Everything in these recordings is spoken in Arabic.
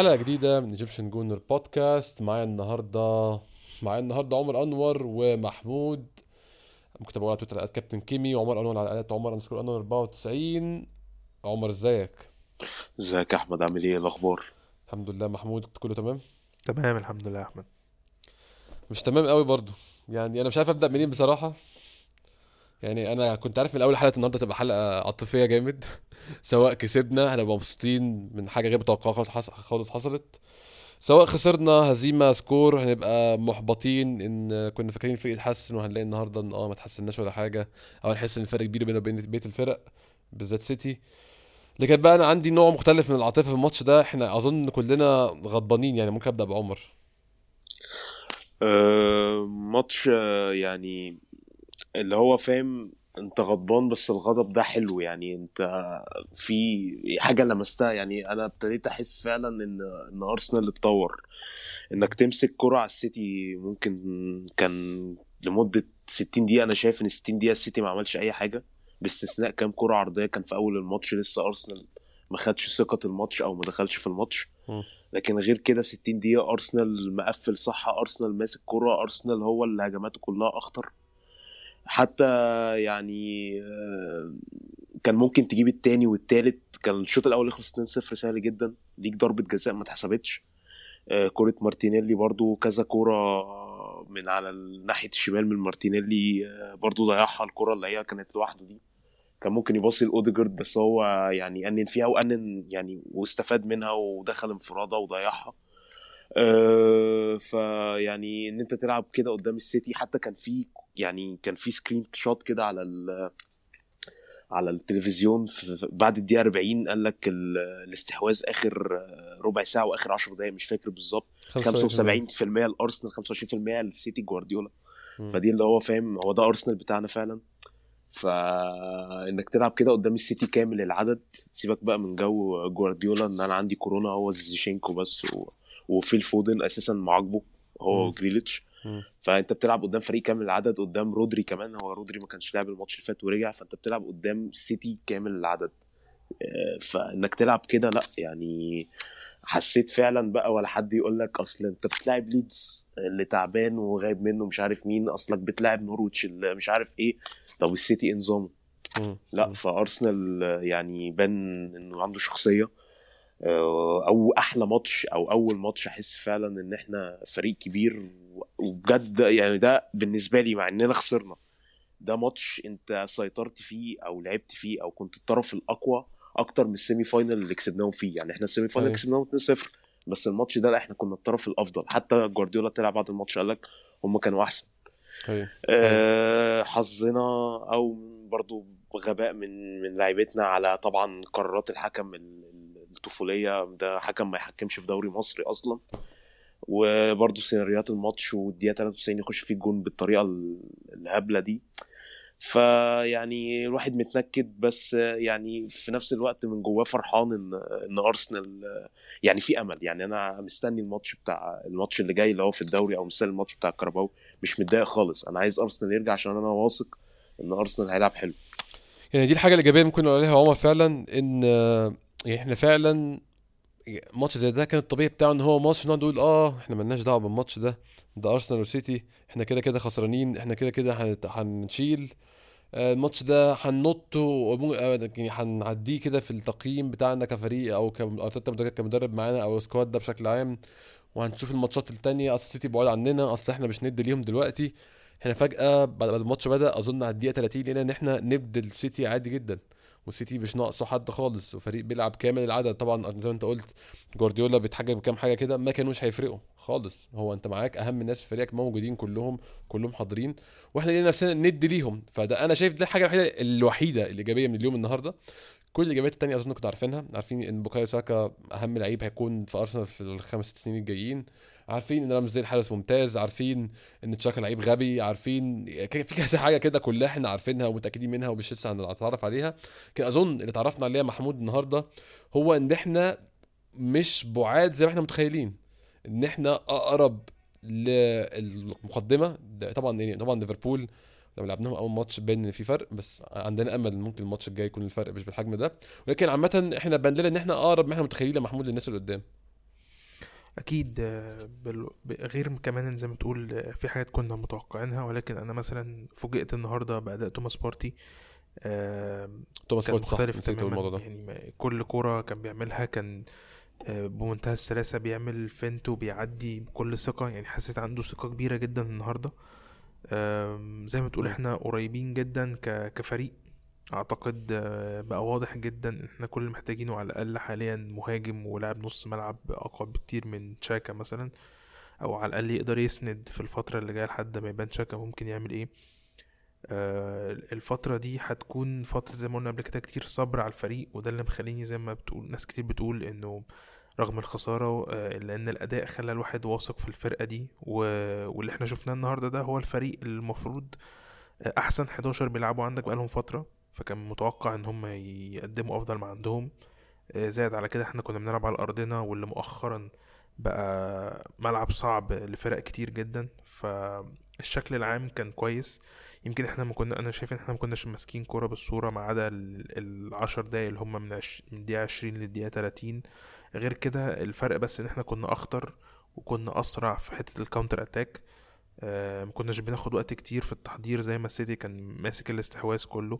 حلقة جديدة من Egyptian Gooner Podcast معايا النهاردة معايا النهاردة عمر أنور ومحمود. ممكن تابعونا على تويتر كابتن كيمي وعمر أنور على عمر أنور 94 عمر إزيك؟ إزيك يا أحمد؟ عامل إيه؟ الأخبار؟ الحمد لله. محمود كله تمام؟ تمام الحمد لله يا أحمد. مش تمام قوي برضو يعني أنا مش عارف أبدأ منين بصراحة. يعني أنا كنت عارف من أول حلقة النهارده تبقى حلقة عاطفية جامد. سواء كسبنا هنبقى مبسوطين من حاجة غير متوقعة خالص خالص حصلت. سواء خسرنا هزيمة سكور هنبقى محبطين إن كنا فاكرين الفريق يتحسن وهنلاقي النهارده إن آه ما تحسناش ولا حاجة أو نحس إن الفرق كبير بيننا وبين بقية الفرق بالذات سيتي. لكن بقى أنا عندي نوع مختلف من العاطفة في الماتش ده إحنا أظن كلنا غضبانين يعني ممكن أبدأ بعمر آه ماتش آه يعني اللي هو فاهم انت غضبان بس الغضب ده حلو يعني انت في حاجة لمستها. يعني أنا ابتديت أحس فعلا إن إن أرسنال اتطور. إنك تمسك كرة على السيتي ممكن كان لمدة 60 دقيقة. أنا شايف إن 60 دقيقة السيتي ما عملش أي حاجة باستثناء كام كرة عرضية. كان في أول الماتش لسه أرسنال ما خدش ثقة الماتش أو ما دخلش في الماتش. لكن غير كده 60 دقيقة أرسنال مقفل صح. أرسنال ماسك كرة. أرسنال هو اللي هجماته كلها أخطر. حتى يعني آه، كان ممكن تجيب التاني والتالت. كان الشوط الأول يخلص 2-0 سهل جدا. ليك ضربة جزاء ما اتحسبتش. آه، كرة مارتينيلي برضو كذا كرة من على ناحية الشمال من مارتينيلي آه، برضو ضيعها الكرة اللي هي كانت لوحده دي. كان ممكن يباصي لأوديجارد بس هو يعني أنن فيها وأنن يعني واستفاد منها ودخل انفراده وضيعها. فيعني إن أنت تلعب كده قدام السيتي حتى كان في يعني كان في screenshot كده على ال على التلفزيون بعد الدقيقة 40 قال لك ال- الاستحواذ آخر ربع ساعة وآخر 10 دقائق مش فاكر بالظبط 75% الأرسنال 25% للسيتي جوارديولا. فدي اللي هو فاهم هو ده أرسنال بتاعنا فعلا فانك تلعب كده قدام السيتي كامل العدد سيبك بقى من جو جوارديولا إن أنا عندي كورونا هو زينشينكو بس و... وفيل فودن أساسا معاقبه هو. جريليتش. فانت بتلعب قدام فريق كامل العدد قدام رودري كمان هو رودري ما كانش لاعب الماتش اللي فات ورجع فانت بتلعب قدام السيتي كامل العدد. آه، فانك تلعب كده لا يعني حسيت فعلا بقى ولا حد يقول لك أصل أنت بتلاعب ليدز اللي تعبان وغايب منه مش عارف مين أصلك بتلاعب نورويتش اللي مش عارف إيه. طب السيتي نظامه. لا فأرسنال يعني بان إنه عنده شخصية. آه، أو أحلى ماتش أو أول ماتش أحس فعلا إن إحنا فريق كبير وبجد يعني ده بالنسبة لي مع إننا خسرنا. ده ماتش أنت سيطرت فيه أو لعبت فيه أو كنت الطرف الأقوى أكتر من ال semi final اللي كسبناهم فيه. يعني إحنا ال semi final. كسبناهم 2-0 بس الماتش ده لا إحنا كنا الطرف الأفضل. حتى جوارديولا طلع بعد الماتش قال لك هم كانوا أحسن. أيوة. آه، حظنا أو برضو غباء من من لعيبتنا على طبعا قرارات الحكم ال- ال- الطفولية. ده حكم ما يحكمش في دوري مصري أصلا. وبرضو سيناريوهات الماتش والدقيقة 93 يخش فيه الجون بالطريقة ال- الهبلة دي. فيعني الواحد متنكد بس يعني في نفس الوقت من جواه فرحان ان إن أرسنال يعني في أمل. يعني أنا مستني الماتش بتاع الماتش اللي جاي اللي هو في الدوري أو مستني الماتش بتاع الكاراباو. مش متضايق خالص. أنا عايز أرسنال يرجع عشان أنا واثق إن أرسنال هيلعب حلو. يعني دي الحاجة الإيجابية ممكن نقول عليها عمر فعلا إن يعني إحنا فعلا ماتش زي ده كان الطبيعي بتاعه إن هو ماتش نقعد نقول آه إحنا ملناش دعوة بالماتش ده ده ارسنال وسيتي إحنا كده كده خسرانين إحنا كده كده هنشيل آه، الماتش ده هننط آه، يعني هنعديه كده في التقييم بتاعنا كفريق أو كأرتيتا مدرب- كمدرب معانا أو ال squad ده بشكل عام وهنشوف الماتشات التانية. أصل السيتي بعاد عننا أصل إحنا مش ند ليهم دلوقتي. إحنا فجأة بعد بعد الماتش بدأ أظن على الدقيقة 30 لقينا إن إحنا ند للسيتي عادي جدا. والسيتي مش ناقصه حد خالص وفريق بيلعب كامل العدد. طبعا زي ما انت قلت جوارديولا بيتحجج بكام حاجة كده ما كانوش هيفرقوا خالص. هو انت معاك أهم ناس في فريقك موجودين كلهم كلهم حاضرين وإحنا لقينا نفسنا ند ليهم. فده أنا شايف ده الحاجة الوحيدة الوحيدة الإيجابية من اليوم النهارده. كل الإيجابيات التانية أظن كنتوا عارفينها عارفين إن بوكايو ساكا أهم لعيب هيكون في أرسنال في الخمس ست سنين الجايين. عارفين إن رامز الحارس ممتاز عارفين إن تشاكا لعيب غبي عارفين في كذا حاجة كده كلها إحنا عارفينها ومتأكدين منها ومش لسه هنتعرف عليها. لكن أظن اللي اتعرفنا عليه يا محمود النهارده هو إن إحنا مش بعاد زي ما إحنا متخيلين. إن إحنا أقرب للمقدمة طبعا يعني طبعا ليفربول لما لعبناهم أول ماتش باين ان في فرق بس عندنا أمل ممكن الماتش الجاي يكون الفرق مش بالحجم ده. ولكن عامة إحنا بان لنا إن إحنا أقرب ما إحنا متخيلين محمود للناس اللي قدام. أكيد آه، غير كمان زي ما تقول آه، في حاجات كنا متوقعينها ولكن أنا مثلا فوجئت النهارده بأداء توماس بارتي توماس كان بارتي صح مختلف أقول تماما. يعني كل كرة كان بيعملها كان آه، بمنتهى السلاسة بيعمل feint وبيعدي بكل ثقة. يعني حسيت عنده ثقة كبيرة جدا النهاردة. آم، زي ما تقول. إحنا قريبين جدا كفريق. أعتقد آه، بقى واضح جدا إن إحنا كل اللي محتاجينه على الأقل حاليا مهاجم ولاعب نص ملعب أقوى بكتير من تشاكا مثلا أو على الأقل يقدر يسند في الفترة اللي جاية لحد ما يبان تشاكا ممكن يعمل إيه آه، الفترة دي هتكون فترة زي ما قلنا قبل كده كتير صبر على الفريق وده اللي مخليني زي ما بتقول ناس كتير بتقول إنه رغم الخسارة آه، إلا إن الأداء خلى الواحد واثق في الفرقة دي. واللي إحنا شفناه النهاردة ده هو الفريق المفروض آه، أحسن 11 بيلعبوا عندك بقالهم فترة فكان متوقع إن هم يقدموا أفضل ما عندهم. آه، زائد على كده إحنا كنا بنلعب على أرضنا واللي مؤخرا بقى ملعب صعب لفرق كتير جدا. فالشكل العام كان كويس. يمكن إحنا ما كنا أنا شايف إن إحنا ما كناش ماسكين كورة بالصورة ما عدا ال- العشر دقايق اللي هم من. من دقيقه 20 للدقيقة 30 غير كده الفرق بس إن إحنا كنا أخطر وكنا أسرع في حتة ال counter attack آه ما كناش بناخد وقت كتير في التحضير زي ما السيتي كان ماسك الاستحواذ كله.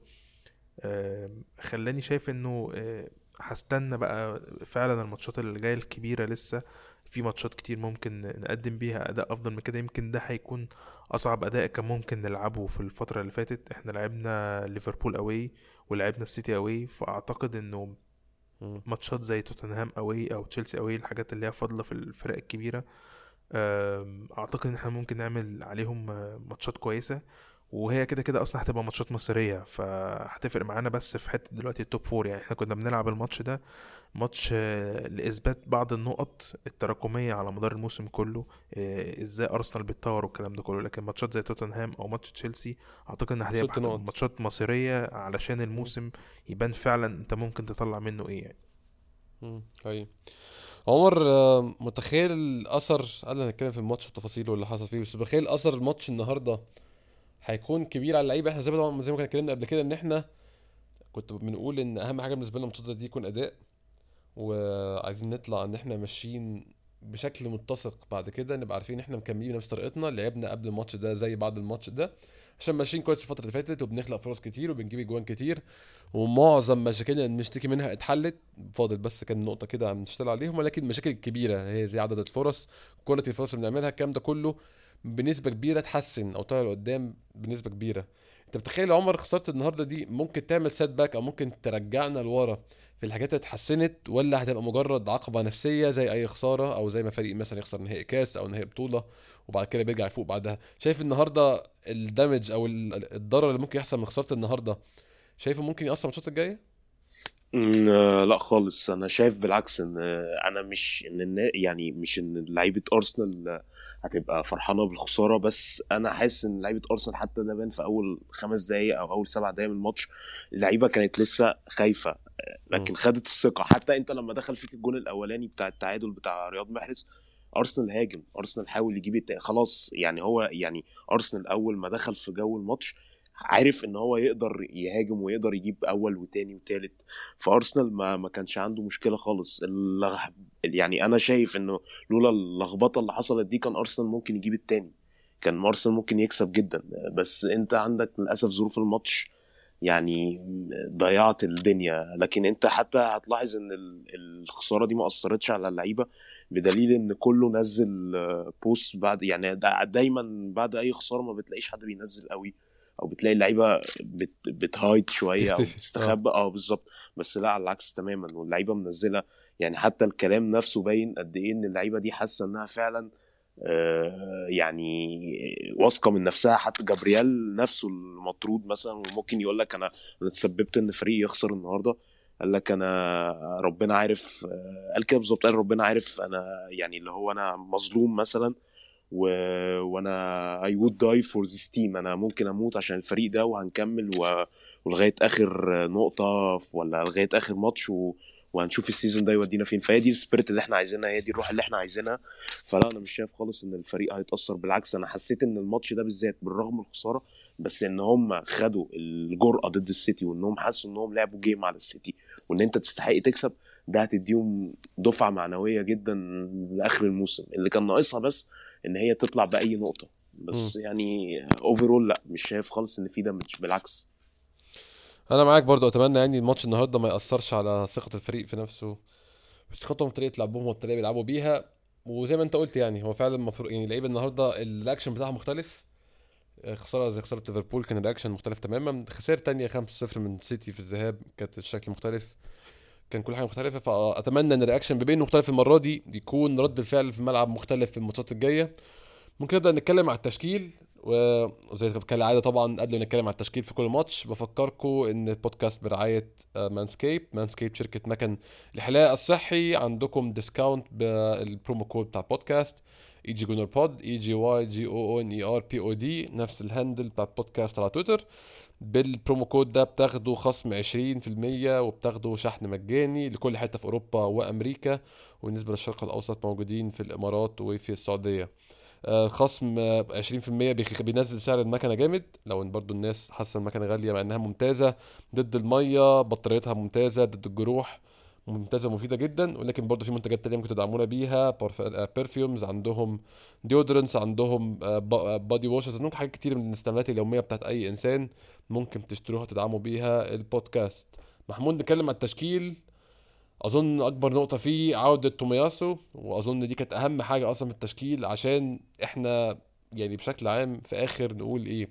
خلاني شايف إنه آه هستنى بقى فعلا الماتشات اللي جاية الكبيرة لسه. في ماتشات كتير ممكن نقدم بيها أداء أفضل من كده. يمكن ده هيكون أصعب أداء كان ممكن نلعبه في الفترة اللي فاتت. إحنا لعبنا ليفربول اوي ولعبنا السيتي اوي فأعتقد إنه. ماتشات زي توتنهام اوي أو تشيلسي اوي الحاجات اللي هي فاضلة في الفرق الكبيرة أعتقد إن إحنا ممكن نعمل عليهم آه، ماتشات كويسة. وهي كده كده أصلا هتبقى ماتشات مصيرية فهتفرق معانا بس في حتة دلوقتي ال top four يعني إحنا كنا بنلعب الماتش ده ماتش آه، لإثبات بعض النقط التراكمية على مدار الموسم كله آه، إزاي ارسنال بيتطور والكلام ده كله لكن ماتشات زي توتنهام أو ماتش تشيلسي أعتقد إن هتبقى. ماتشات مصيرية علشان الموسم يبان فعلا أنت ممكن تطلع منه إيه يعني مم. حقيقي عمر آه، متخيل أثر قبل ما نتكلم في الماتش والتفاصيل واللي حصل فيه بس متخيل أثر الماتش النهارده هيكون كبير على اللعيبة. إحنا زي ما زي ما كنا اتكلمنا قبل كده إن إحنا كنت بنقول إن أهم حاجة بالنسبة لنا الماتشات دي يكون أداء وعايزين نطلع إن إحنا ماشيين بشكل متسق. بعد كده نبقى عارفين إحنا مكملين بنفس طريقتنا. لعبنا قبل الماتش ده زي بعد الماتش ده عشان ماشيين كويس الفترة اللي فاتت وبنخلق فرص كتير وبنجيب اجوان كتير ومعظم مشاكلنا اللي بنشتكي منها اتحلت. فاضل بس كان نقطة كده عم نشتغل عليهم ولكن المشاكل الكبيره هي زي عدد الفرص quality الفرص اللي بنعملها الكلام ده كله بنسبة كبيرة تحسن أو طالع لقدام بنسبة كبيرة. أنت بتخيل يا عمر خسارة النهارده دي ممكن تعمل setback أو ممكن ترجعنا لورا في الحاجات اللي اتحسنت ولا هتبقى مجرد عقبة نفسية زي أي خسارة أو زي ما فريق مثلا يخسر نهائي كاس أو نهائي بطولة وبعد كده بيرجع يفوق بعدها. شايف النهارده ال damage أو ال- الضرر اللي ممكن يحصل من خسارة النهارده شايفه ممكن على الماتشات الجاية؟ لا خالص أنا شايف بالعكس إن آه، أنا مش إن يعني مش إن لعيبة أرسنال آه، هتبقى فرحانة بالخسارة بس أنا حاسس إن لعيبة أرسنال حتى ده بان في أول خمس دقائق أو أول سبع دقائق من الماتش اللعيبة كانت لسه خايفة آه، لكن. خدت الثقة حتى أنت لما دخل فيك الجون الأولاني بتاع التعادل بتاع رياض محرز أرسنال هاجم أرسنال حاول يجيب. خلاص يعني هو يعني أرسنال أول ما دخل في جو الماتش عارف إن هو يقدر يهاجم ويقدر يجيب أول وتاني وتالت. فأرسنال ما ما كانش عنده مشكلة خالص. يعني أنا شايف إنه لولا اللخبطة اللي حصلت دي كان أرسنال ممكن يجيب التاني. كان أرسنال ممكن يكسب جدا. بس أنت عندك للأسف ظروف الماتش يعني ضيعت الدنيا. لكن أنت حتى هتلاحظ إن ال- الخسارة دي ما أثرتش على اللعيبة. بدليل إن كله نزل آه، بوست بعد يعني دا- دايما بعد أي خسارة ما بتلاقيش حد بينزل قوي. أو بتلاقي اللعيبة بت بتهايد شوية أو. بتستخبى. آه. بالظبط. بس لا على العكس تماما. واللعيبة منزلة يعني حتى الكلام نفسه باين قد إيه إن اللعيبة دي حاسة إنها فعلا آه، يعني واثقة من نفسها. حتى جابرييل نفسه المطرود مثلا وممكن يقول لك أنا أنا تسببت إن فريقي يخسر النهارده. قال لك أنا ربنا عارف آه، قال كده بالظبط. قال ربنا عارف أنا يعني اللي هو أنا مظلوم مثلا. و... وأنا I would die for this team. أنا ممكن أموت عشان الفريق ده وهنكمل و... ولغاية آخر نقطة ولا لغاية آخر ماتش و... وهنشوف ال season ده يودينا فين. فهي دي ال spirit اللي إحنا عايزينها هي دي الروح اللي إحنا عايزينها. فلا أنا مش شايف خالص إن الفريق هيتأثر. بالعكس أنا حسيت إن الماتش ده بالذات بالرغم من الخسارة بس إن هم خدوا الجرأة ضد السيتي وانهم حسوا انهم لعبوا game على السيتي وإن أنت تستحق تكسب ده هتديهم دفعة معنوية جدا لآخر الموسم. اللي كان ناقصها بس إن هي تطلع بأي نقطة. بس م. يعني overall لا مش شايف خالص إن في damage بالعكس. أنا معاك برضو أتمنى يعني الماتش النهارده ما يأثرش على ثقة الفريق في نفسه. ثقتهم في طريقة لعبهم والطريقة اللي بيلعبوا بيها وزي ما أنت قلت يعني هو فعلا المفروض يعني لعيبه النهارده الاكشن بتاعهم مختلف. خسارة زي خسارة ليفربول كان الاكشن مختلف تماما. خساره تانية 5-0 من سيتي في الذهاب كانت الشكل مختلف. كان كل حاجة مختلفة فأتمنى إن ال reaction انه مختلف المرة دي يكون رد الفعل في الملعب مختلف في الماتشات الجاية. ممكن نبدأ نتكلم على التشكيل وزي كالعاده طبعا قبل ما نتكلم على التشكيل في كل ماتش بفكركم إن البودكاست برعاية Manscaped Manscaped شركة مكن الحلاقه الصحي. عندكم discount بال promo code بتاع البودكاست EGGooner Pod E G G O O N E R P O D نفس ال handle بتاع البودكاست على تويتر. بال promo code ده بتاخدوا خصم 20% وبتاخدوا شحن مجاني لكل حتة في أوروبا وأمريكا وبالنسبة للشرق الأوسط موجودين في الإمارات وفي السعودية. خصم 20% بينزل سعر المكنة جامد. لو إن برضو الناس حاسة المكنة غالية مع إنها ممتازة ضد المية بطاريتها ممتازة ضد الجروح ممتازه ومفيده جدا ولكن برضه في منتجات تانية ممكن تدعمونا بيها. perfumes عندهم deodorants عندهم body washes عندهم حاجات كتير من الاستعمالات اليومية بتاعت أي إنسان ممكن تشتروها تدعموا بيها البودكاست محمود نتكلم على التشكيل. أظن أكبر نقطة فيه عودة تومياسو وأظن دي كانت أهم حاجة أصلا في التشكيل عشان إحنا يعني بشكل عام في آخر نقول إيه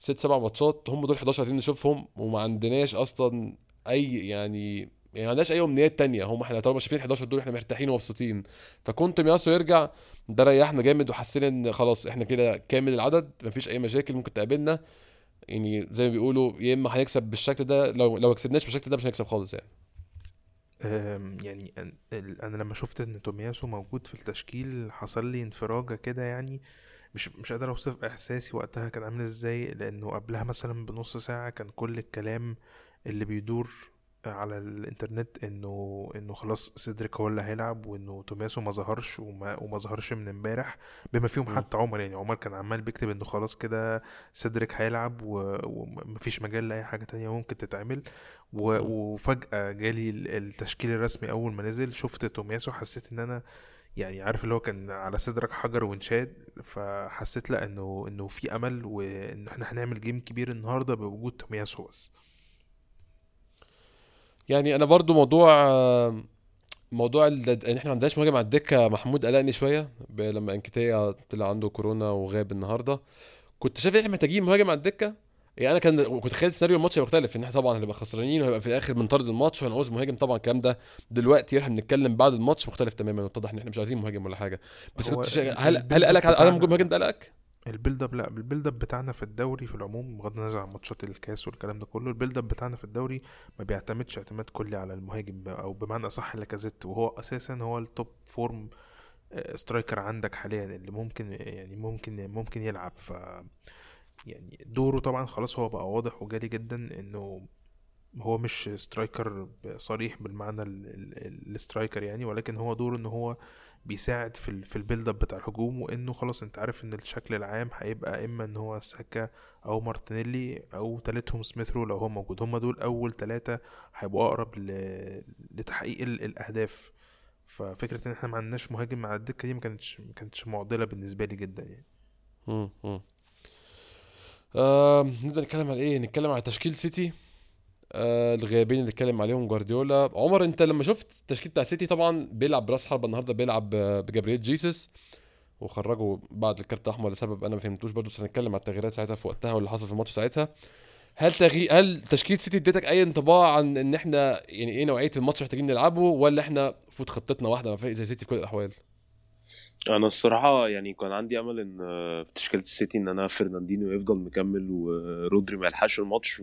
ست سبع ماتشات هم دول 11 عايزين نشوفهم وما عندناش أصلا أي يعني يعني ما عندناش أي أمنيات تانية. هم إحنا طالما شايفين 11 دول إحنا مرتاحين ومبسوطين. فكون تومياسو يرجع ده ريحنا جامد وحسينا إن خلاص إحنا كده كامل العدد مفيش أي مشاكل ممكن تقابلنا. يعني زي ما بيقولوا يا إما هنكسب بالشكل ده لو لو كسبناش بالشكل ده مش هنكسب خالص يعني. يعني أنا لما شفت إن تومياسو موجود في التشكيل حصل لي انفراجة كده يعني مش مش قادر أوصف إحساسي وقتها كان عامل إزاي لأنه قبلها مثلا بنص ساعة كان كل الكلام اللي بيدور على الإنترنت إنه إنه خلاص سيدريك هو اللي هيلعب وإنه توماسو ما ظهرش وما, وما ظهرش من إمبارح بما فيهم حتى عمر. يعني عمر كان عمال بيكتب إنه خلاص كده سيدريك هيلعب ومفيش مجال لأي حاجة تانية ممكن تتعمل. وفجأة جالي التشكيل الرسمي أول ما نزل شفت توماسو حسيت إن أنا يعني عارف اللي هو كان على صدرك حجر وانشاد فحسيت لأ إنه إنه في أمل وإن إحنا هنعمل جيم كبير النهارده بوجود تومياسو بس. يعني أنا برضو موضوع موضوع إن إحنا ما عندناش مهاجم على الدكة محمود قلقني شوية لما إنكيتيا طلع عنده كورونا وغاب النهارده. كنت شايف إن إحنا محتاجين مهاجم على الدكة. يعني أنا كان كنت متخيل سيناريو الماتش مختلف إن إحنا طبعا هنبقى خسرانين وهيبقى في الآخر بنطارد الماتش وهنعوز مهاجم. طبعا الكلام ده دلوقتي إحنا بنتكلم بعد الماتش مختلف تماما واتضح إن إحنا مش عايزين مهاجم ولا حاجة. بس كنت شا... هل هل قلق على مهاجم ده قلقك؟ ال build up لا البيلد اب بتاعنا في الدوري في العموم بغض النظر عن ماتشات الكاس والكلام ده كله ال build up بتاعنا في الدوري ما بيعتمدش اعتماد كلي على المهاجم أو بمعنى أصح لاكازيت وهو أساسا هو ال top form striker عندك حاليا اللي ممكن يعني ممكن ممكن يلعب. ف يعني دوره طبعا خلاص هو بقى واضح وجاري جدا إنه هو مش striker صريح بالمعنى ال striker يعني ولكن هو دوره إن هو بيساعد في في ال build up بتاع الهجوم وإنه خلاص أنت عارف إن الشكل العام هيبقى إما إن هو ساكا أو مارتينيلي أو تالتهم سميث رو لو هو موجود. هما دول أول ثلاثة هيبقوا أقرب لتحقيق الأهداف. ففكرة إن إحنا ما عندناش مهاجم على الدكة دي ما كانتش ما كانتش معضلة بالنسبة لي جدا يعني. امم آه نبدأ نتكلم على إيه؟ نتكلم على تشكيل سيتي. آه الغيابين اللي اتكلم عليهم جوارديولا عمر انت لما شفت التشكيل بتاع سيتي طبعا بيلعب براس حربة النهارده بيلعب بجابرييل جيسس وخرجوا بعد الكارت الأحمر لسبب أنا ما فهمتوش برضه بس هنتكلم على التغييرات ساعتها في وقتها واللي حصل في الماتش ساعتها هل تغي... هل تشكيل سيتي اديتك أي انطباع عن إن إحنا يعني إيه نوعية الماتش محتاجين نلعبه ولا إحنا خطتنا واحدة زي سيتي في كل الأحوال؟ أنا الصراحه يعني كان عندي امل ان في تشكيلة السيتي ان أنا فرناندينيو يفضل مكمل ورودري ما يلحقش الماتش.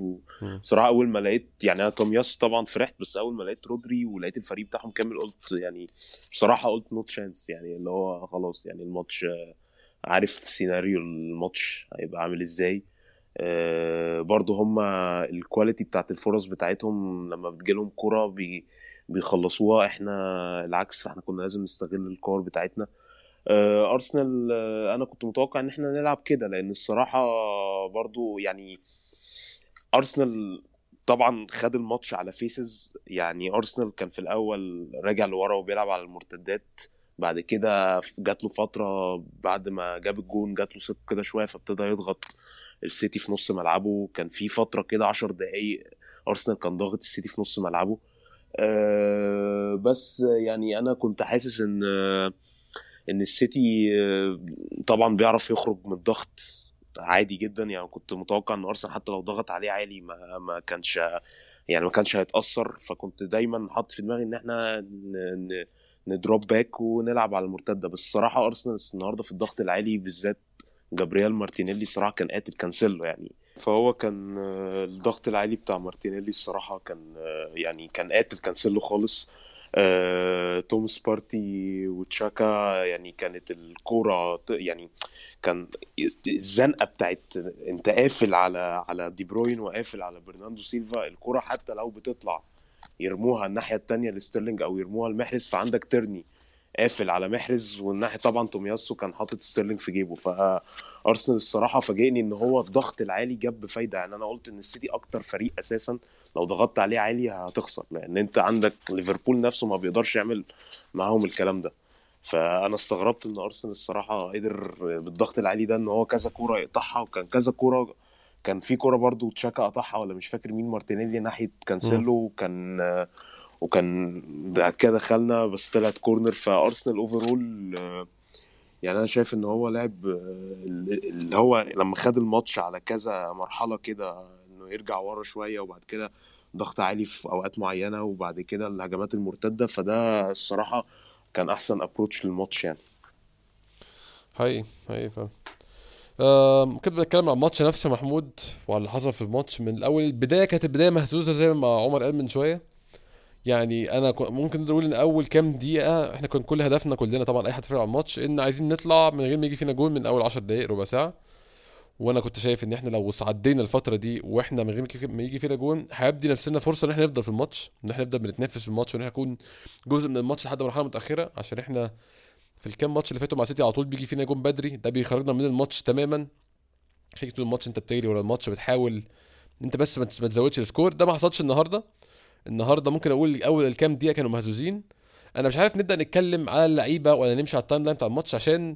وصراحة أول ما لقيت يعني أنا تومياسو طبعا فرحت بس أول ما لقيت رودري ولقيت الفريق بتاعهم كامل قلت يعني بصراحة قلت not chance يعني اللي هو خلاص يعني الماتش عارف سيناريو الماتش هيبقى عامل إزاي. برضه هم ال quality بتاعت الفرص بتاعتهم لما بتجيلهم كرة بي بيخلصوها إحنا العكس فاحنا كنا لازم نستغل الكور بتاعتنا. آه، أرسنال آه، أنا كنت متوقع إن إحنا نلعب كده لأن الصراحة برضو يعني أرسنال طبعا خد الماتش على phases يعني أرسنال كان في الأول راجع لورا وبيلعب على المرتدات. بعد كده جات له فترة بعد ما جاب الجون جات له ثقة كده شوية فابتدى يضغط السيتي في نص ملعبه. كان في فترة كده 10 دقايق أرسنال كان ضاغط السيتي في نص ملعبه. أه بس يعني أنا كنت حاسس إن إن السيتي آه، طبعا بيعرف يخرج من الضغط عادي جدا. يعني كنت متوقع إن أرسنال حتى لو ضغط عليه عالي ما ما كانش يعني ما كانش هيتأثر. فكنت دايما حاطط في دماغي إن إحنا ن drop back ونلعب على المرتدة. بس الصراحة أرسنال النهارده في الضغط العالي بالذات جابرييل مارتينيلي الصراحة كان قاتل كانسيلو يعني. فهو كان آه، الضغط العالي بتاع مارتينيلي الصراحة كان آه، يعني كان قاتل كانسيلو خالص. آه، توماس بارتي وتشاكا يعني كانت الكورة يعني كان الزنقة بتاعت انت قافل على على دي بروين وقافل على برناندو سيلفا الكورة حتى لو بتطلع يرموها الناحية الثانية لستيرلينج أو يرموها لمحرز فعندك تيرني قافل على محرز والناحيه طبعا تومياسو كان حاطط ستيرلينج في جيبه. فأرسنال الصراحة فاجئني إن هو الضغط العالي جاب فايدة. يعني أنا قلت إن السيتي أكتر فريق أساسا لو ضغطت عليه عالي هتخسر لأن أنت عندك ليفربول نفسه ما بيقدرش يعمل معاهم الكلام ده. فأنا استغربت إن أرسنال الصراحة قدر بالضغط العالي ده إن هو كذا كورة يقطعها وكان كذا كورة كان في كورة برضو تشاكا قطعها ولا مش فاكر مين مارتينيلي ناحية كانسيلو وكان وكان بعد كده دخلنا بس طلعت كورنر فأرسنال overall يعني أنا شايف إن هو لعب اللي هو لما خد الماتش على كذا مرحلة كده إنه يرجع ورا شوية وبعد كده ضغط عالي في أوقات معينة وبعد كده الهجمات المرتدة فده الصراحة كان أحسن approach للماتش يعني. حقيقي حقيقي فاهم ممكن بنتكلم عن الماتش نفسه محمود وعلى اللي حصل في الماتش من الأول. البداية كانت البداية مهزوزة زي ما عمر قال من شوية. يعني أنا ممكن نقول إن أول كام دقيقة إحنا كان كل هدفنا كلنا طبعا أي حد فاهم على الماتش إن عايزين نطلع من غير ما يجي فينا جول من أول 10 دقائق ربع ساعة. وأنا كنت شايف إن إحنا لو عدينا الفترة دي وإحنا من غير ما يجي فينا جون هيبدي نفسنا فرصة إن إحنا نفضل في الماتش إن إحنا نفضل بنتنافس في الماتش وإن إحنا نكون جزء من الماتش لحد مرحلة متأخرة عشان إحنا في الكام ماتش اللي فاتوا مع سيتي على طول بيجي فينا جون بدري ده بيخرجنا من الماتش تماما. خليك طول الماتش أنت بتجري ورا الماتش بتحاول أنت بس ما تزودش ال score ده ما حصلش النهارده. النهارده ممكن أقول أول الكام دقيقة كانوا مهزوزين. أنا مش عارف نبدأ نتكلم على اللعيبة ولا نمشي على ال timeline بتاع الماتش عشان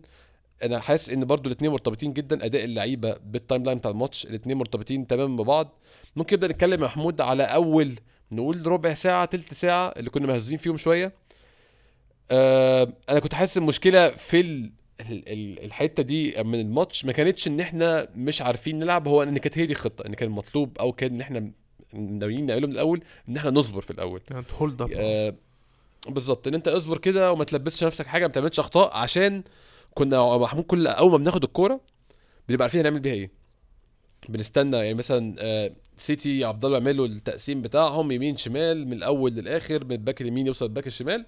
أنا حاسس إن برضو الاثنين مرتبطين جدا أداء اللعيبة بال timeline بتاع الماتش الاثنين مرتبطين تماما ببعض. ممكن نبدأ نتكلم يا محمود على أول نقول ربع ساعة تلت ساعة اللي كنا مهزوزين فيهم شوية. أه أنا كنت حاسس المشكلة في الحتة دي من الماتش ما كانتش إن إحنا مش عارفين نلعب هو إن كانت هي دي الخطة إن كان المطلوب أو كان إن إحنا ناويين نعمله من الأول إن إحنا نصبر في الأول. يعني هولد اب آه بالظبط إن أنت اصبر كده وما تلبسش نفسك حاجة ما تعملش أخطاء عشان كنا محمود كل أول ما بناخد الكورة بنبقى عارفين هنعمل بيها إيه. بنستنى يعني مثلا آه سيتي عبد الله يعملوا التقسيم بتاعهم يمين شمال من الأول للآخر من ال back اليمين يوصل لل back الشمال.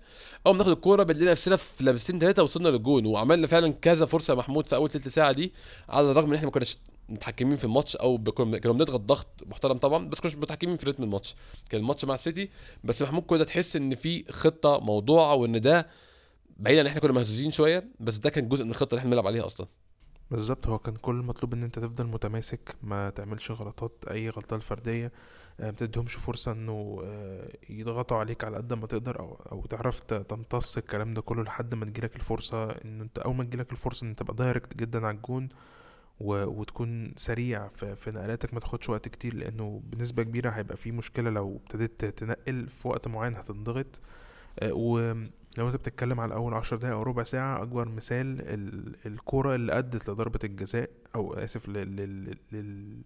أول ما ناخد الكورة بنلاقي نفسنا في لابسين ثلاثة وصلنا للجون وعملنا فعلا كذا فرصة محمود في أول ثلث ساعة دي على الرغم إن إحنا ما كناش متحكمين في الماتش أو كنا بنضغط ضغط محترم طبعا بس كناش متحكمين في رتم الماتش. كان الماتش مع السيتي بس محمود كده تحس إن في خطة موضوعة وإن ده بعيدا إن إحنا كنا مهزوزين شوية بس ده كان جزء من الخطة اللي إحنا بنلعب عليها أصلا. بالظبط هو كان كل المطلوب إن أنت تفضل متماسك ما تعملش غلطات أي غلطات فرديه آه، ما تديهمش فرصة إنه آه، يضغطوا عليك على قد ما تقدر أو أو تعرف تمتص الكلام ده كله لحد ما تجيلك الفرصة إن انت اول ما تجيلك الفرصة إن أنت تبقى دايركت جدا على الجون. و... وتكون سريع في... في نقلاتك ما تاخدش وقت كتير لأنه بنسبة كبيرة هيبقى في مشكلة لو ابتديت تنقل في وقت معين هتنضغط. آه، ولو انت بتتكلم على أول عشر دقايق أو ربع ساعة أكبر مثال ال... الكرة اللي أدت لضربة الجزاء أو آسف لل, لل... لل...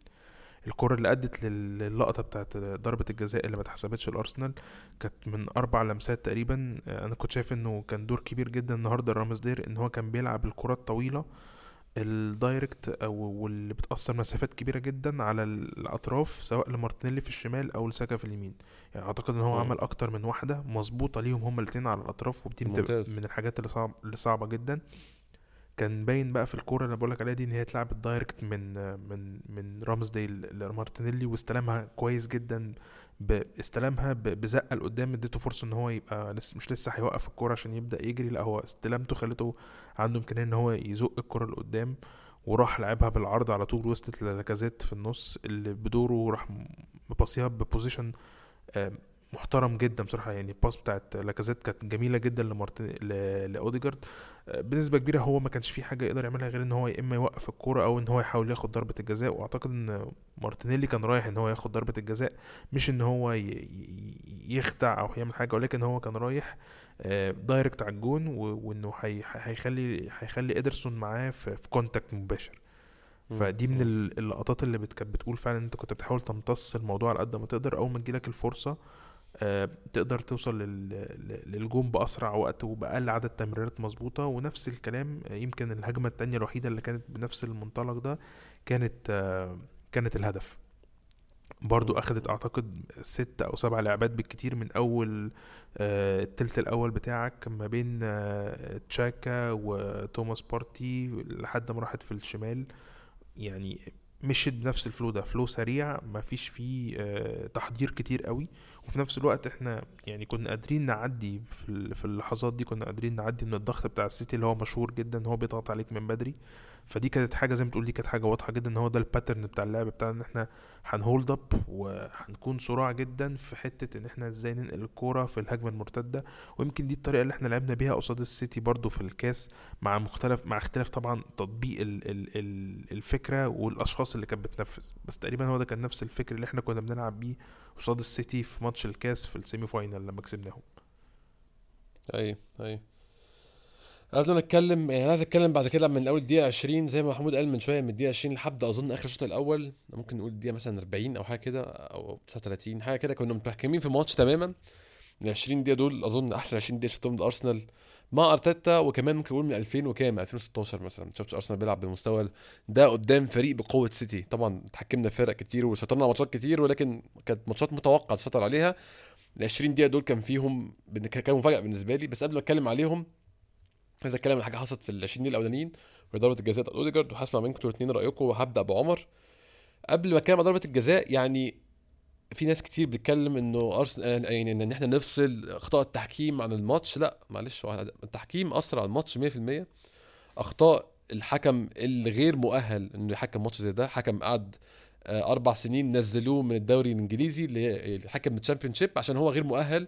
الكرة اللي أدت للقطة بتاعت ضربة الجزاء اللي ما اتحسبتش الأرسنال كانت من أربع لمسات تقريبا. آه، أنا كنت شايف إنه كان دور كبير جدا النهاردة رامزديل إن هو كان بيلعب الكرة الطويلة ال direct أو واللي بتأثر مسافات كبيرة جدا على الأطراف سواء لمارتينيلي في الشمال أو لساكا في اليمين. يعني أعتقد إن هو م. عمل أكتر من واحدة مظبوطة ليهم هما الاثنين على الأطراف ودي من الحاجات اللي صعب اللي صعبة جدا. كان باين بقى في الكورة اللي بقولك عليها دي إن هي اتلعبت direct من من من رامزديل لمارتينيلي واستلمها كويس جدا ب- استلمها ب- بزقة لقدام اديته فرصة إن هو يبقى لسه مش لسه هيوقف الكورة عشان يبدأ يجري لأ هو استلامته خلته عنده إمكانية إن هو يزق الكورة لقدام وراح لعبها بالعرض على طول وسط لاكازيت في النص اللي بدوره راح مباصيها ب position محترم جدا بصراحة يعني ال pass بتاعت لاكازيت كانت جميلة جدا لمارتن- ل- لأوديجارد. آه، بنسبة كبيرة هو ما كانش فيه حاجة يقدر يعملها غير إن هو يا إما يوقف الكورة أو إن هو يحاول ياخد ضربة الجزاء. وأعتقد إن مارتينيلي كان رايح إن هو ياخد ضربة الجزاء مش إن هو ي- يخدع أو يعمل حاجة. ولكن هو كان رايح آه، direct على الجون و- وإنه هي- هيخلي هيخلي ادرسون معاه في في contact مباشر. فدي من ال- اللقطات اللي كانت بتقول فعلا أنت كنت بتحاول تمتص الموضوع على قد ما تقدر اول ما تجيلك الفرصة آه، تقدر توصل للجون بأسرع وقت وبأقل عدد تمريرات مظبوطة. ونفس الكلام آه، يمكن الهجمة التانية الوحيدة اللي كانت بنفس المنطلق ده كانت آه، كانت الهدف. برضو أخدت أعتقد ست أو سبع لعبات بالكتير من أول آه، التلت الأول بتاعك ما بين آه، تشاكا وتوماس بارتي لحد ما راحت في الشمال. يعني مشيت بنفس ال flow ده. flow سريع ما فيش فيه آه، تحضير كتير قوي. وفي نفس الوقت إحنا يعني كنا قادرين نعدي في ال- في اللحظات دي كنا قادرين نعدي من الضغط بتاع السيتي اللي هو مشهور جدا هو بيضغط عليك من بدري. فدي كانت حاجة زي ما تقول دي كانت حاجة واضحة جدا إن هو ده ال pattern بتاع اللعب بتاعنا إن إحنا ه ن hold up وهنكون سراع جدا في حتة إن إحنا إزاي ننقل الكورة في الهجمة المرتدة. ويمكن دي الطريقة اللي إحنا لعبنا بيها قصاد السيتي برضو في الكاس مع مختلف مع اختلاف طبعا تطبيق ال ال ال الفكرة والأشخاص اللي كانت بتنفذ. بس تقريبا هو ده كان نفس الفكر اللي إحنا كنا بنلعب بيه قصاد السيتي في ماتش الكاس في ال semi-final لما كسبناهم. أيوه أيوه قبل ما نتكلم يعني عايز اتكلم بعد كده من اول دقيقة 20 زي ما محمود قال من شوية من الدقيقة 20 لحد أظن آخر الشوط الأول. ممكن نقول الدقيقه مثلا 40 أو حاجة كده أو 39 حاجة كده. كنا متحكمين في الماتش تماما. ال 20 دقيقة دول أظن أحسن 20 دقيقة شفتهم لارسنال مع أرتيتا وكمان ممكن نقول من 2000 وكام 2016 مثلا. ما شفتش أرسنال بيلعب بالمستوى ده قدام فريق بقوة سيتي. طبعا اتحكمنا في فرق كتير وسيطرنا على ماتشات كتير ولكن كانت ماتشات متوقع تسيطر عليها. ال 20 دقيقة دول كان فيهم كان مفاجأة بالنسبة لي. بس قبل ما أتكلم عليهم عايز أتكلم عن حاجة حصلت في ال 20 دقيقه الاولانيين ضربة الجزاء بتاعت أوديجارد وهسمع منكم أنتوا الاثنين رأيكم وهبدأ بعمر. قبل ما أتكلم عن ضربة الجزاء يعني في ناس كتير بتتكلم إنه ارسنال يعني إن إحنا نفصل أخطاء التحكيم عن الماتش. لأ معلش التحكيم أثر على الماتش 100% أخطاء الحكم الغير مؤهل إنه يحكم ماتش زي ده. حكم قعد آه، أربع سنين نزلوه من الدوري الإنجليزي الحكم من ال Championship عشان هو غير مؤهل.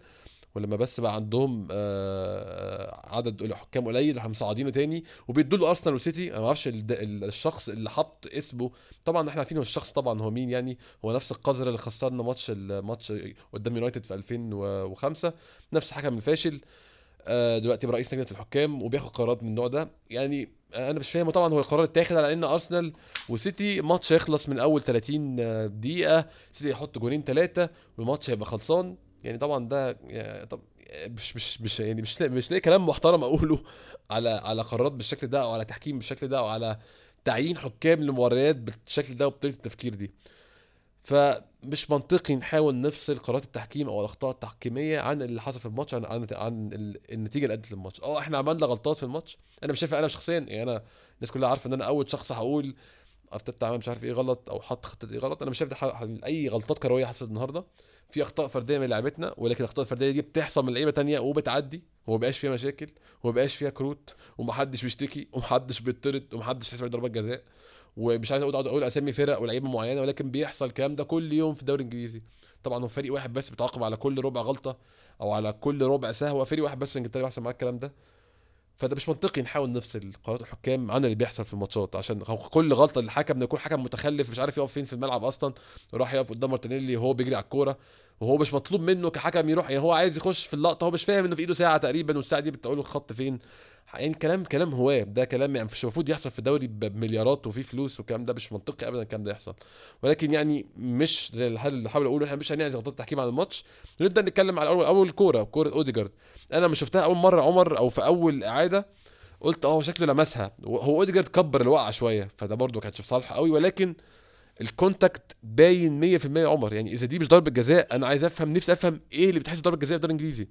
ولما بس بقى عندهم آه، عدد حكام قليل راحوا مصعدينه تاني وبيدوا له أرسنال وسيتي أنا ما أعرفش ال- ال- الشخص اللي حط اسمه. طبعا إحنا عارفين هو الشخص طبعا هو مين يعني. هو نفس القذر اللي خسرنا ماتش الماتش قدام يونايتد في 2005 نفس الحكم الفاشل. آه، دلوقتي بقى رئيس لجنة الحكام وبياخد قرارات من النوع ده. يعني أنا مش فاهم طبعا هو القرار اتاخد على إن أرسنال وسيتي ماتش هيخلص من أول 30 دقيقة. سيتي يحط جولين ثلاثة والماتش هيبقى خلصان. يعني طبعا ده يعني طب مش مش مش يعني مش لاقي مش لاقي كلام محترم أقوله على على قرارات بالشكل ده أو على تحكيم بالشكل ده أو على تعيين حكام لمباريات بالشكل ده وبطريقة التفكير دي. فمش منطقي نحاول نفصل قرارات التحكيم أو الأخطاء التحكيمية عن اللي حصل في الماتش عن عن, عن ال- النتيجة اللي أدت للماتش. آه إحنا عملنا غلطات في الماتش. أنا مش شايف أنا شخصيا يعني أنا الناس كلها عارفة إن أنا أول شخص هقول أرتيتا عمل مش عارف إيه غلط أو حط خطة إيه غلط. أنا مش شايف أي غلطات كروية حصلت النهارده. في أخطاء فردية من لعيبتنا ولكن الاخطاء الفرديه دي بتحصل من لعيبة تانية وبتعدي وما بقاش فيها مشاكل وما بقاش فيها كروت ومحدش بيشتكي ومحدش بيطرد ومحدش حسب ضربات جزاء ومش عايز أقول أقعد أقول أسامي فرق ولاعيبه معينة ولكن بيحصل الكلام ده كل يوم في الدوري الإنجليزي. طبعا هو فريق واحد بس بيتعاقب على كل ربع غلطة أو على كل ربع سهوة فريق واحد بس في إنجلترا بيحصل معاه الكلام ده. فده مش منطقي نحاول نفصل قرارات الحكام عن اللي بيحصل في الماتشات عشان كل غلطة للحكم يكون حكم متخلف مش عارف يقف فين في الملعب أصلا راح يقف قدام مارتينيلي وهو بيجري على الكورة وهو مش مطلوب منه كحكم يروح يعني هو عايز يخش في اللقطة هو مش فاهم إنه في إيده ساعة تقريبا والساعة دي بتقول الخط فين. يعني كلام كلام هواة. ده كلام يعني مش المفروض يحصل في الدوري بمليارات وفي فلوس والكلام ده مش منطقي ابدا الكلام ده يحصل. ولكن يعني مش زي الحل اللي حاول اقوله إحنا مش هنعزل غلطات التحكيم على الماتش. نبدأ نتكلم على اول أول كورة كورة أوديجارد. أنا لما شفتها أول مرة عمر أو في أول إعادة. قلت آه هو شكله لمسها. هو أوديجارد كبر الوقعة شوية فده برده ما كانش في صالحه قوي. ولكن ال contact باين 100% عمر. يعني إذا دي مش ضربة جزاء أنا عايز أفهم نفسي أفهم إيه اللي بتتحسب ضربة جزاء في الدوري الإنجليزي.